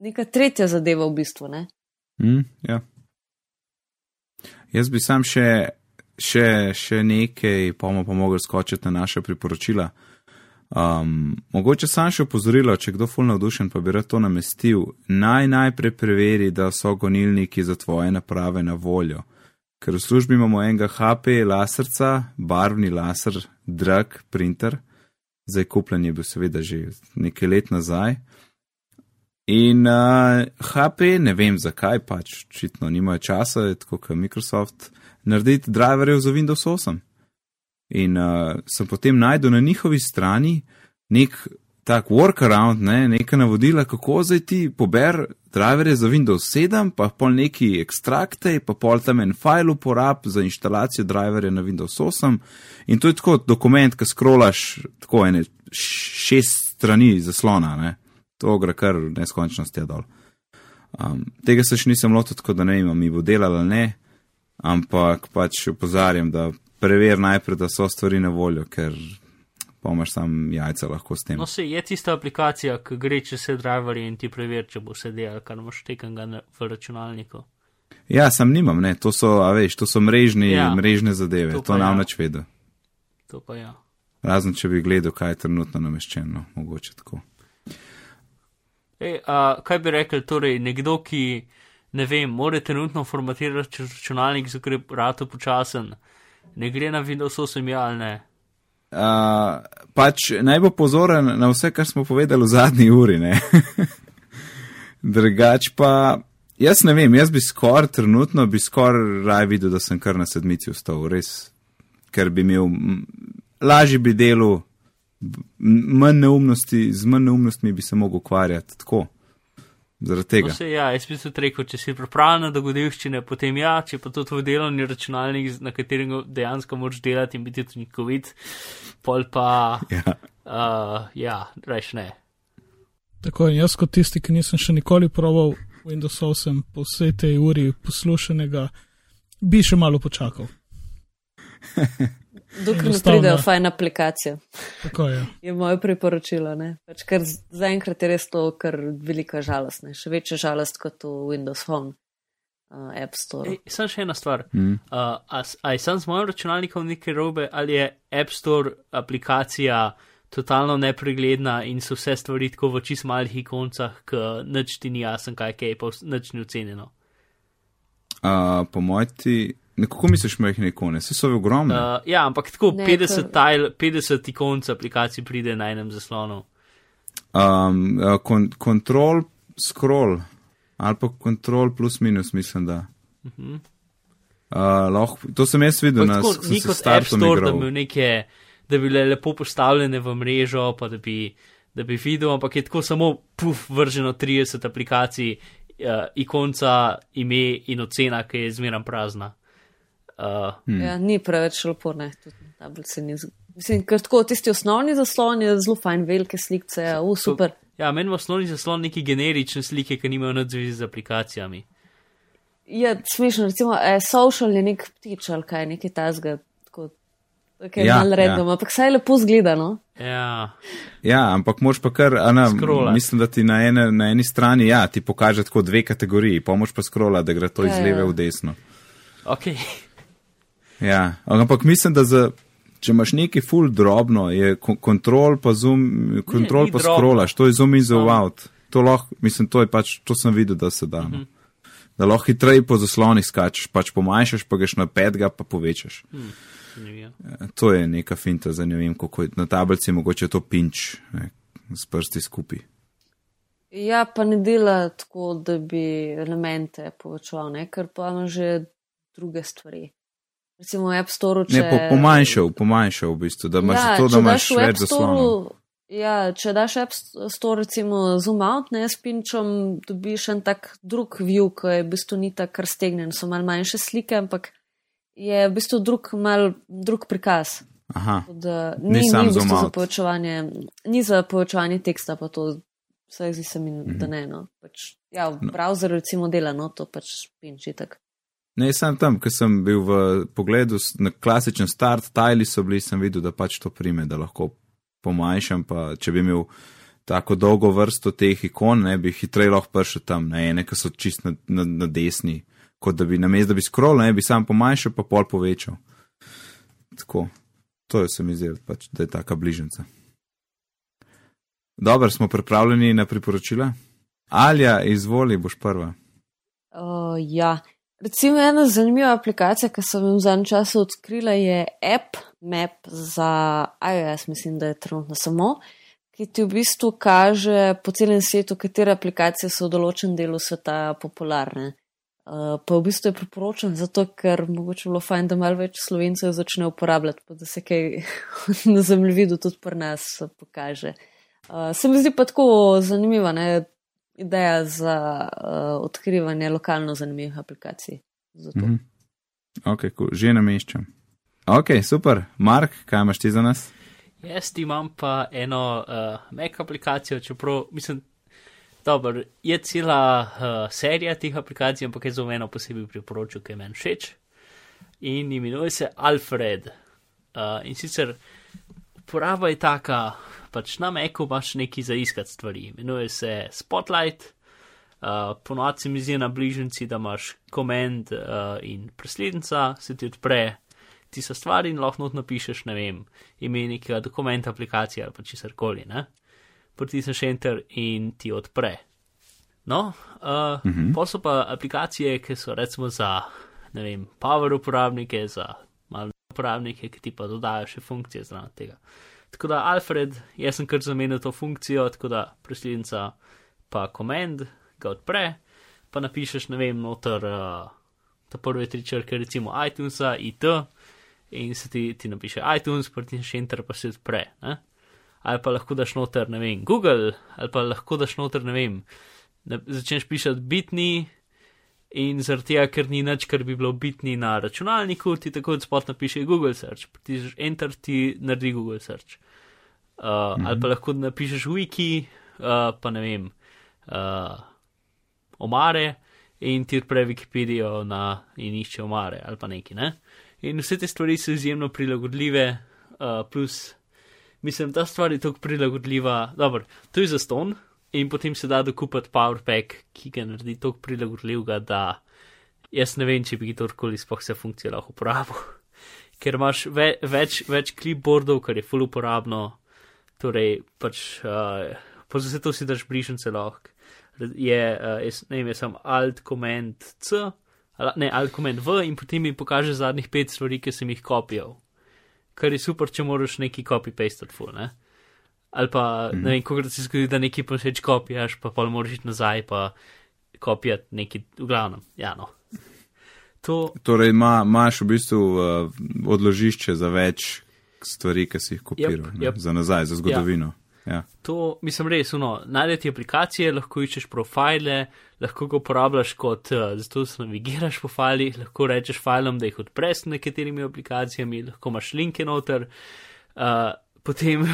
neka tretja zadeva v bistvu. Mm, ja. Jaz bi sam še, še, še nekaj, pa bomo pa mogli skočiti na naše priporočila. Um, mogoče sam še opozorilo, če kdo ful navdušen, pa bi rad to namestil. Naj najprej preveri, da so gonilniki za tvoje naprave na voljo. Ker v službi imamo enega HP laserca, barvni laser, drag printer, zdaj kupljen je bil seveda že nekaj let nazaj. In uh, HP, ne vem zakaj, pač očitno nimajo časa, tako kot Microsoft, narediti driverjev za Windows 8. In uh, sem potem najdel na njihovi strani nek tak workaround, ne, neka navodila, kako zdaj ti pober driverje za Windows 7, pa pol neki ekstrakte, pa pol tam en file uporab za instalacijo driverja na Windows 8. In to je tako dokument, ki scrollaš tako ene šest strani zaslona, ne. To gre kar neskončnosti je dol. Um, tega se še nisem lotil, tako da ne vem, mi bo delalo ali ne, ampak pač opozarjam, da prever najprej, da so stvari na voljo, ker pomaš sam jajca lahko s tem. No, se je tista aplikacija, ki gre čez vse driverje in ti preveri, če bo se delal, kar imaš tekenga v računalniku. Ja, sam nimam, ne, to so, a veš, to so mrežni, Ja. ja, mrežne zadeve, To to, pa nam ja. nač vedo. To pa ja. Razen, če bi gledal, kaj je trenutno nameščeno, mogoče tako. Ej, a, kaj bi rekel, torej nekdo, ki ne vem, more trenutno formatirati računalnik, zato ker je rato počasen, ne gre na Windows 8 ja ali ne. Uh, pač naj bo pozoren na vse, kar smo povedali v zadnji uri. Drugač pa, jaz ne vem, jaz bi skoraj trenutno, bi skoraj raj videl, da sem kar na sedmici vstal, res, ker bi imel, lažje bi delo, manj neumnosti, z manj neumnostmi bi se mogel ukvarjati tako. Zaradi No, tega. se, ja, jaz bi tudi rekel, če si pripravljen na dogodivščine, potem ja, če pa to tvoj delovni računalnik, na katerem dejansko moraš delati in biti tudi učinkovit, pol pa, Ja. uh, ja, reš ne. Tako in jaz kot tisti, ki nisem še nikoli proval Windows 8 po vsej tej uri poslušanega, bi še malo počakal. Dokler ne pridejo fajn aplikacije. Tako je. Je moje priporočilo. ne. Pač ker z- zaenkrat je res to kar velika žalost. Ne. Še večja žalost kot v Windows Phone uh, App Store. Ej, sem še ena stvar. Mm. Uh, a, s- a je sem z mojim računalnikom nekaj robe, ali je App Store aplikacija totalno nepregledna in so vse stvari tako v čist malih ikoncah, ki nič ti ni jasen, kaj je, pa nič ni ocenjeno. Uh, po mojem ti, nekako misliš majhne ikone, vse so ogromne. Uh, ja, ampak tako Ne, 50, kar- tile, 50 ikonc aplikacij pride na enem zaslonu. um, uh, kon, control, scroll ali pa control plus minus, mislim, da. Uh -huh. Uh, lahko, to sem jaz videl na Tako, s- ni kot App Store, da igral. bi, neke, da bi bile lepo postavljene v mrežo, pa da bi, da bi videl, ampak je tako samo puf, vrženo 30 aplikacij, uh, ikonca, ime in ocena, ki je zmeram prazna. Uh, Hmm. Ja, ni preveč lepo, ne, tudi na tablici ni. z- Mislim, ker tako tisti osnovni zaslon je zelo fajn, velike slike, uh, super. ja, meni v osnovni zaslon neki generične slike, ki nimajo nič zvezi z aplikacijami. Je smešno, recimo, eh, social je nek ptič ali kaj, nekaj tazga, tako, kaj je Ja, ja, malo ja. random, ampak saj je lepo zgledano. Ja, Ja, ampak moš pa kar, a ne, Scrollat. mislim, da ti na, ene, na eni strani, ja, ti pokaže tako dve kategoriji, pomoč pa skrola, da gre to iz Ja, ja. leve v desno. ok. Ja, ampak mislim, da za če imaš neki full drobno, je kontrol pa zoom, kontrol pa scrollaš, to je zoom in zoom out. To lahko, mislim, to je pač, to sem videl, da se da. No. Mhm. Da lahko hitreje po zaslonih skačeš, pač pomanjšaš, pa greš na petega, pa povečaš. Hmm. To je neka finta, za ne vem, kako je na tablici mogoče to pinč ne, s prsti skupaj. Ja, pa ne dela tako, da bi elemente povečeval, ne? ker pa ima že druge stvari. Recimo v App Store. Če... Ne, po, pomanjšal, pomanjšal v bistvu, da imaš ja, to, da imaš več zaslonov. Ja, če daš App Store, recimo zoom out, ne s pinčom, dobiš en tak drug view, ki je v bistvu ni tako raztegnen, so mal manjše slike, ampak je v bistvu drug, mal, drug prikaz. Aha, da, ni, ni, ni, v bistvu za povečevanje, ni za povečevanje teksta, pa to vse zdi se mi, mm -hmm. da ne. No. Pač, ja, v no. browseru recimo dela, no to pač pinči tak. Ne, sem tam, ker sem bil v pogledu na klasičen start, tajli so bili, sem videl, da pač to prime, da lahko pomanjšam, pa če bi imel tako dolgo vrsto teh ikon, ne bi hitreje lahko prišel tam, ne ene, ki so čist na, na, na desni kot da bi na mestu, da bi scroll, ne bi sam pomanjšal, pa pol povečal. Tako, to je se mi zdi, pač, da je taka bližnjica. Dobro, smo pripravljeni na priporočila. Alja, izvoli, boš prva. Uh, ja, recimo ena zanimiva aplikacija, ki sem jo v zadnjem času odkrila, je App Map za iOS, mislim, da je trenutno samo, ki ti v bistvu kaže po celem svetu, katere aplikacije so v določenem delu sveta popularne. Uh, pa v bistvu je priporočen zato, ker mogoče bilo fajn, da malo več slovencev začne uporabljati, pa da se kaj na zemljevidu tudi pri nas pokaže. Uh, se mi zdi pa tako zanimiva ne, ideja za uh, odkrivanje lokalno zanimivih aplikacij. Mm -hmm. Ok, cool. že nameščam. Ok, super. Mark, kaj imaš ti za nas? Jaz imam pa eno uh, Mac aplikacijo, čeprav mislim, Dobro, je cela uh, serija teh aplikacij, ampak je za eno posebej priporočil, ki je meni všeč. In imenuje se Alfred. Uh, in sicer uporaba je taka, pač na Meku imaš neki za iskati stvari. Imenuje se Spotlight. Uh, Ponovadi se mi zdi na bližnjici, da imaš komend uh, in preslednica, se ti odpre tista stvar in lahko napišeš, ne vem, ime nekega dokumenta aplikacije ali pa česar koli pritisneš enter in ti odpre. No, uh, uh -huh. pa so pa aplikacije, ki so recimo za, ne vem, power uporabnike, za uporabnike, ki ti pa dodajo še funkcije zraven tega. Tako da Alfred, jaz sem kar zamenil to funkcijo, tako da preslednica pa command ga odpre, pa napišeš, ne vem, noter uh, ta prve tri črke, recimo iTunesa, it, in se ti, ti napiše iTunes, pritisneš enter pa se odpre. Ne? ali pa lahko daš noter, ne vem, Google, ali pa lahko daš noter, ne vem, ne, začneš pisati bitni in zaradi tega, ker ni nič, kar bi bilo bitni na računalniku, ti tako od spot napiše Google search, pritisneš enter, ti naredi Google search. Uh, mhm. Ali pa lahko napišeš wiki, uh, pa ne vem, uh, omare in ti odpre Wikipedijo na, in išče omare ali pa neki, ne. In vse te stvari so izjemno prilagodljive, uh, plus mislim, ta stvar je tako prilagodljiva. Dobro, to je za ston in potem se da dokupati PowerPack, ki ga naredi tako prilagodljivega, da jaz ne vem, če bi kdorkoli spoh se funkcije lahko uporabil. Ker imaš ve, več, več clipboardov, kar je full uporabno, torej pač, uh, pa za vse to si daš bližnjice lahko. Je, uh, jaz, ne vem, jaz sem alt command C, ne alt command V in potem mi pokaže zadnjih pet stvari, ki sem jih kopijal kar je super, če moraš neki copy-paste od full, ne? Ali pa, mm. ne vem, kako se zgodi, da neki posveč kopijaš, pa pa moraš iti nazaj, pa kopijati neki, v glavnem, ja, no. To... Torej, imaš ma, v bistvu uh, odložišče za več stvari, ki si jih kopiral, yep, yep. za nazaj, za zgodovino. Ja. Ja. To mislim res, no, najdete aplikacije, lahko iščeš profile, lahko ga uporabljaš kot, uh, zato se navigiraš po filih, lahko rečeš filom, da jih odpreš s nekaterimi aplikacijami, lahko imaš linke noter, uh, potem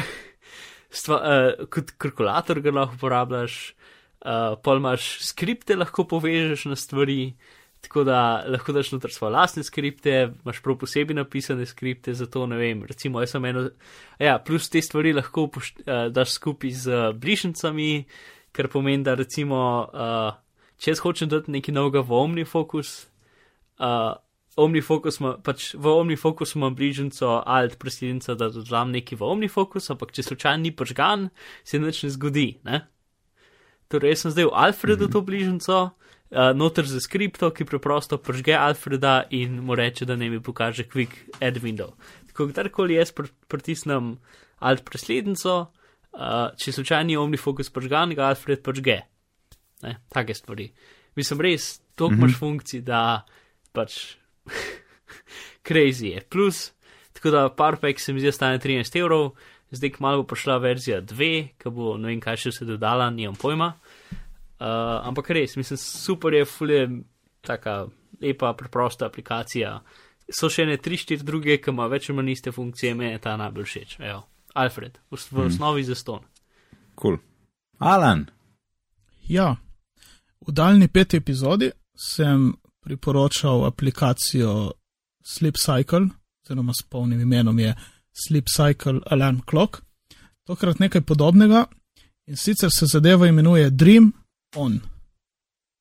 stva, uh, kot kalkulator ga lahko uporabljaš, uh, pol imaš skripte, lahko povežeš na stvari, Tako da lahko daš noter svoje lastne skripte, imaš prav posebej napisane skripte za to, ne vem, recimo jaz sem eno, ja, plus te stvari lahko upošt, uh, daš skupaj z uh, bližnjicami, kar pomeni, da recimo, uh, če jaz hočem dati neki novega v omni fokus, uh, OmniFocus, ima, pač v OmniFocus imam bližnjico alt presilnica, da dodam neki v OmniFocus, ampak če slučajno ni požgan, se nič ne zgodi. Ne? Torej, jaz sem zdaj v Alfredu mm -hmm. to bližnjico, uh, noter za skripto, ki preprosto požge Alfreda in mu reče, da ne mi pokaže quick add window. Tako kdarkoli jaz pr pritisnem alt presilnico, uh, če slučajno ni OmniFocus požgan, ga Alfred požge. Take stvari. Mislim, res, toliko mm -hmm. imaš funkcij, da pač crazy je. Plus, tako da PowerPack se mi zdi, stane 13 evrov, zdaj kmalo bo prišla verzija 2, ki bo ne vem, kaj še se dodala, nimam pojma. Uh, ampak res, mislim, super je, fulje, taka lepa, preprosta aplikacija. So še ne 3-4 druge, ki ima več ali manj iste funkcije, meni je ta najbolj všeč. Evo, Alfred, v, v hmm. osnovi za ston. Kul. Cool. Alan. Ja, v daljni peti epizodi sem priporočal aplikacijo Sleep Cycle, oziroma s polnim imenom je Sleep Cycle Alarm Clock. Tokrat nekaj podobnega in sicer se zadeva imenuje Dream On,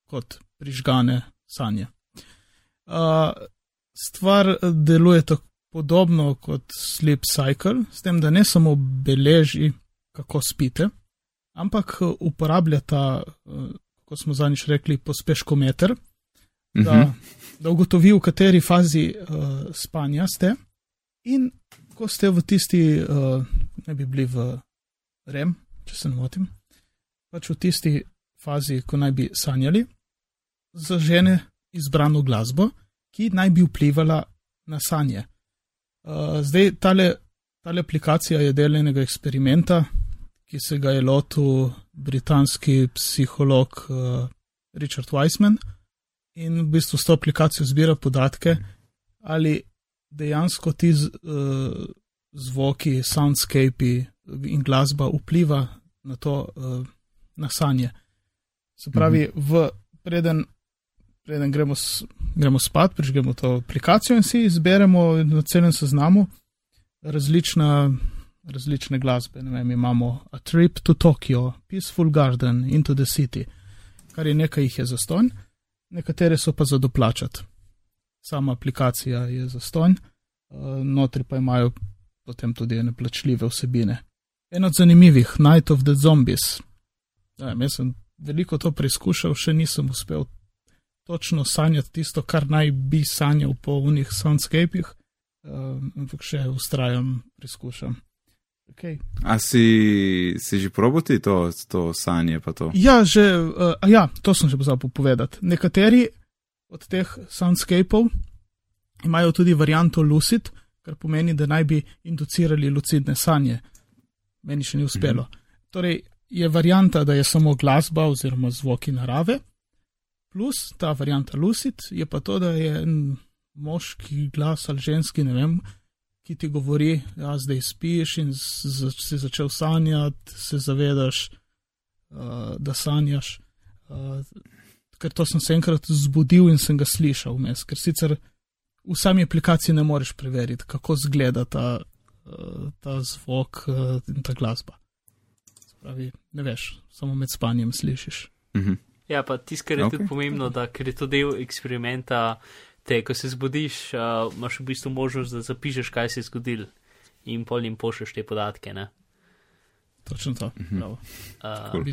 kot prižgane sanje. Uh, stvar deluje tako podobno kot Sleep Cycle, s tem, da ne samo beleži, kako spite, ampak uporablja ta, kot smo zadnjič rekli, pospeškometer, da, uh mhm. -huh. da ugotovi, v kateri fazi uh, spanja ste. In ko ste v tisti, uh, ne bi bili v REM, če se ne motim, pač v tisti fazi, ko naj bi sanjali, zažene izbrano glasbo, ki naj bi vplivala na sanje. Uh, zdaj, tale, tale aplikacija je del enega eksperimenta, ki se ga je lotil britanski psiholog uh, Richard Weissman in v bistvu s to aplikacijo zbira podatke, ali dejansko ti z, uh, zvoki, soundscape in glasba vpliva na to, uh, na sanje. Se pravi, mhm. v, preden, preden gremo, s, gremo spat, prižgemo to aplikacijo in si izberemo na celem seznamu različna. Različne glasbe, ne vem, imamo A Trip to Tokyo, Peaceful Garden, Into the City, kar je nekaj jih je zastonj nekatere so pa za doplačati. Sama aplikacija je za stonj, eh, notri pa imajo potem tudi neplačljive vsebine. En od zanimivih, Night of the Zombies. Ja, jaz sem veliko to preizkušal, še nisem uspel točno sanjati tisto, kar naj bi sanjal po unih soundscapih, eh, ampak še ustrajam, preizkušam. Okay. A si, si že proboti to, to sanje? To? Ja, že, uh, ja, to sem že pozabil povedati. Nekateri od teh soundscapov imajo tudi varianto lucid, kar pomeni, da naj bi inducirali lucidne sanje. Meni še ni uspelo. Mhm. Torej, je varianta, da je samo glasba oziroma zvoki narave, plus ta varianta lucid je pa to, da je moški glas ali ženski, ne vem, ki ti govori, da ja, zdaj spiš in si začel sanjati, se zavedaš, uh, da sanjaš. Uh, ker to sem se enkrat zbudil in sem ga slišal vmes, ker sicer v sami aplikaciji ne moreš preveriti, kako izgleda ta, uh, ta zvok uh, in ta glasba. Pravi, ne veš, samo med spanjem slišiš. Mhm. Ja, pa tisto, kar je okay. tudi pomembno, da ker je to del eksperimenta, te, ko se zbudiš, uh, imaš v bistvu možnost, da zapišeš, kaj se je zgodil in pol jim pošlješ te podatke. Ne? Točno to. Mhm. Uh,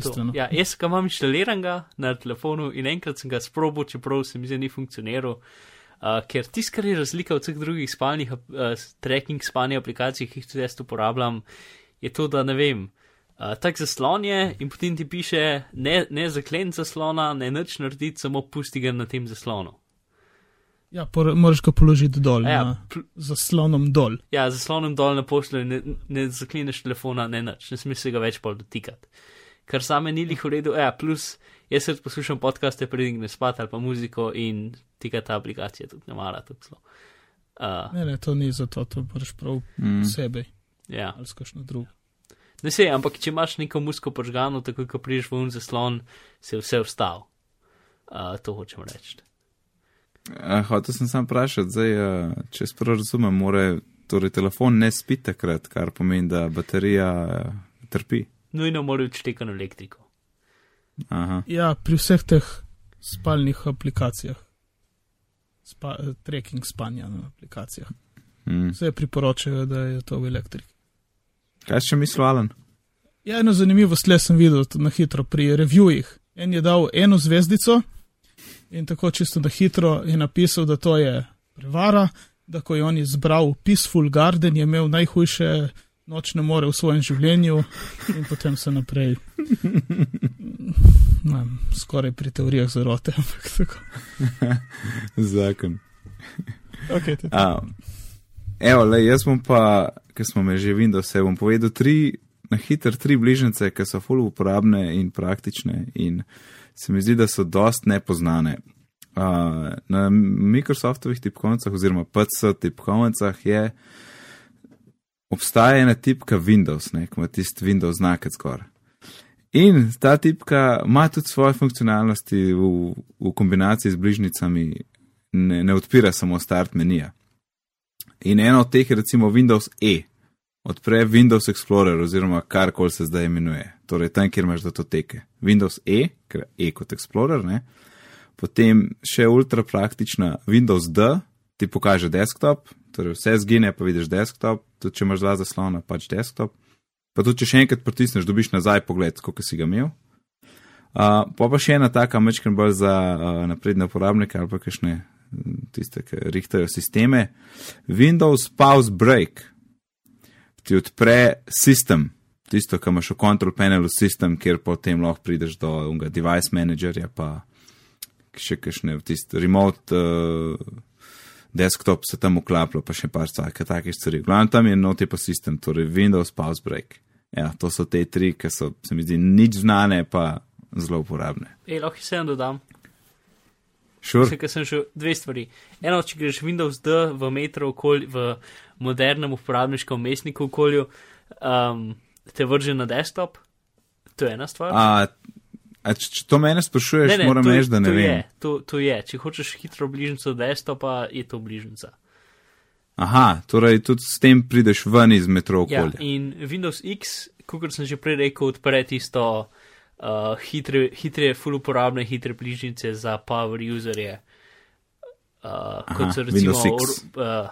cool. ja, jaz ga imam inštaliranega na telefonu in enkrat sem ga sprobil, čeprav se mi zdi, ni funkcioniral. Uh, ker tisto, kar je razlika od vseh drugih spalnih, uh, tracking spalnih aplikacij, ki jih tudi jaz uporabljam, je to, da ne vem. Uh, tak zaslon je in potem ti piše, ne, ne zaklen zaslona, ne nič narediti, samo pusti ga na tem zaslonu. Ja, moraš ga položiti dol, ja, pl za slonom dol. Ja, za slonom dol na pošlju ne, ne zaklineš telefona, ne nič, ne smeš se ga več pol dotikati. Kar same ni jih v redu, ja, plus jaz se poslušam podcaste, preden ne spat ali pa muziko in tika ta aplikacija tudi ne mara tako zelo. Uh, ne, ne, to ni zato, to moraš prav mm. sebe. Ja. Ali skošno drugo. Ne se, ampak če imaš neko muziko požgano, tako ko priješ v un zaslon, se je vse vstal. Uh, to hočem reči. Eh, hotel sem sam vprašati, zdaj, eh, če sporo razumem, mora torej telefon ne spiti takrat, kar pomeni, da baterija eh, trpi. Nujno mora odšteti na elektriko. Aha. Ja, pri vseh teh spalnih aplikacijah. spa, tracking spanja na aplikacijah. Mm. Vse priporočajo, da je to v elektriki. Kaj še misliš, Alan? Ja, eno zanimivo sled sem videl na hitro pri reviewih. En je dal eno zvezdico in tako čisto na hitro je napisal, da to je prevara, da ko je on izbral Peaceful Garden, je imel najhujše nočne more v svojem življenju in potem se naprej. Ne, skoraj pri teorijah zarote, ampak tako. Zakon. Okay, Um, evo, le, jaz bom pa, ker smo me že Windows, bom povedal tri, na hiter tri bližnjice, ki so full uporabne in praktične in se mi zdi, da so dost nepoznane. Uh, na Microsoftovih tipkovnicah oziroma PC tipkovnicah je obstaja ena tipka Windows, ne, ima tisti Windows znakec zgor. In ta tipka ima tudi svoje funkcionalnosti v, v kombinaciji z bližnjicami, ne, ne odpira samo start menija. In eno od teh je recimo Windows E, odpre Windows Explorer oziroma karkoli se zdaj imenuje, torej tam, kjer imaš datoteke. Windows E, ker E kot Explorer, ne. Potem še ultra praktična Windows D, ti pokaže desktop, torej vse zgine, pa vidiš desktop, tudi če imaš dva zaslona, pač desktop. Pa tudi če še enkrat pritisneš, dobiš nazaj pogled, koliko si ga imel. Uh, pa pa še ena taka, mečkam bolj za uh, napredne uporabnike ali pa kakšne tiste, ki rihtajo sisteme. Windows Pause Break ti odpre sistem, tisto, kar imaš v control panelu sistem, kjer potem lahko prideš do unga device managerja, pa še kakšne, tisti remote uh, desktop se tam uklaplo, pa še par stvari, takih stvari. Glavno tam je noti pa sistem, torej Windows Pause Break. Ja, to so te tri, ki so, se mi zdi, nič znane, pa zelo uporabne. Ej, lahko se en dodam. Sure. Še, sem že dve stvari. Eno, če greš Windows D v metro okolju, v modernem uporabniškem mestniku okolju, um, te vrže na desktop, to je ena stvar. A, a če, če to mene sprašuješ, moram reči, da ne to vem. Je, to, to je, če hočeš hitro bližnjico desktopa, je to bližnjica. Aha, torej tudi s tem prideš ven iz metro Ja, okolja. in Windows X, kot sem že prej rekel, odpre tisto uh, hitre, hitre, full uporabne, hitre bližnjice za power userje. Uh, kot so recimo or, uh,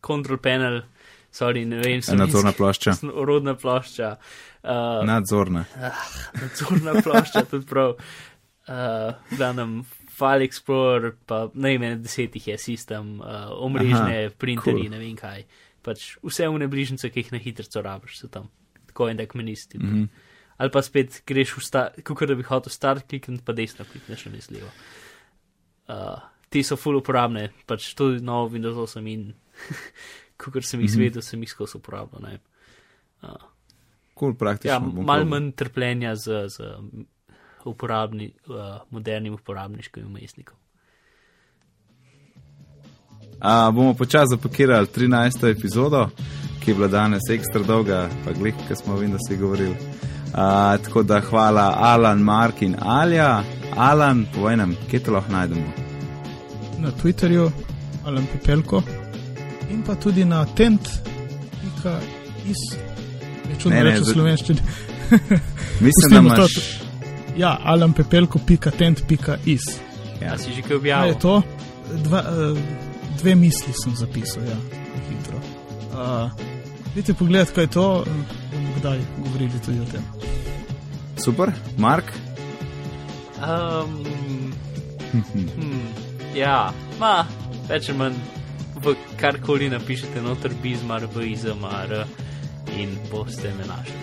control panel, sorry, ne vem, sem Nadzorna plošča. Rodna plošča. Uh, Nadzorna. nadzorna plošča, tudi prav. Uh, glavnem, File Explorer, pa vem, desetih je sistem, uh, omrežne, Aha, printerji, cool. ne vem kaj. Pač vse une bližnjice, ki jih na hitro rabiš, so tam. Tako en tak menisti. Mm. -hmm. Ali pa spet greš v start, kot da bi hotel start klikniti, pa desno klikneš na neslevo. Uh, ti so full uporabne, pač tudi novo Windows 8 in kot sem jih Mhm. izvedel, sem jih skozi uporabljal. ne. Uh, Cool, praktično. Ja, malo manj trpljenja z, z uporabni, uh, modernim uporabniškim umestnikom. A, bomo počasi zapakirali 13. epizodo, ki je bila danes ekstra dolga, pa glej, kaj smo vem, da si govorili. A, tako da hvala Alan, Mark in Alja. Alan, povej nam, kje te lahko najdemo. Na Twitterju, Alan Pepelko in pa tudi na tent.is. Čudno Ne, ne, reči v slovenščini. Mislim, da Pustimo to. imaš. Ja, alanpepelko.tent.is. Ja. Ja, si že kaj Ja, je objavil? to? Dva, uh, dve misli sem zapisal, ja, hitro. Uh, Vidite, pogled, kaj je to, eh, kdaj govorili tudi o tem. Super, Mark. Um, hmm, ja, ma, več ali manj v karkoli napišete noter bizmar v izmar in boste me našli.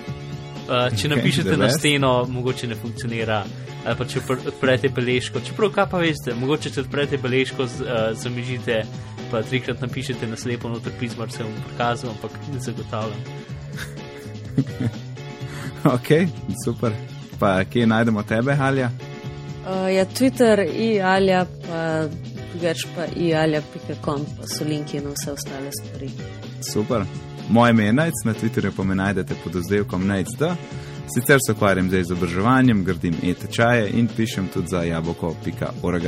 Uh, če Okay, napišete na steno, mogoče ne funkcionira. Ali pa če odpr- odprete beležko, čeprav kaj pa veste, mogoče če odprete beležko, z, uh, zamižite, pa trikrat napišete na slepo noter pismar, se vam prikazal, ampak ne zagotavljam. Ok, super. Pa kje najdemo tebe, Alja? Uh, ja, Twitter, ialja, pa drugač pa ialja.com, pa so linki na vse ostale stvari. Super. Moje ime je Najc, na Twitterju pa me najdete pod oddelkom Najc.d. Sicer se ukvarjam z izobraževanjem, gradim e-tečaje in pišem tudi za jabolko.org.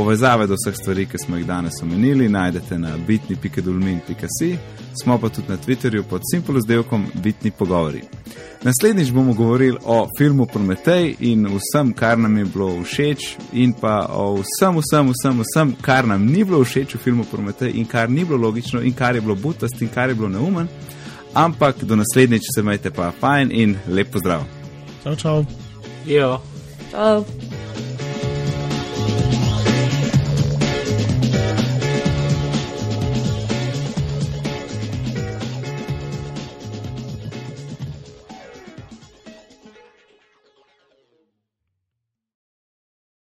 Povezave do vseh stvari, ki smo jih danes omenili, najdete na bitni.dolmin.si, smo pa tudi na Twitterju pod simpolozdelkom Bitni pogovori. Naslednjič bomo govorili o filmu Prometej in vsem, kar nam je bilo všeč, in pa o vsem, vsem, vsem, vsem, kar nam ni bilo všeč v filmu Prometej in kar ni bilo logično in kar je bilo butast in kar je bilo neumen. Ampak do naslednjič se majte pa fajn in lep pozdrav. Čau, čau. Jo. Čau.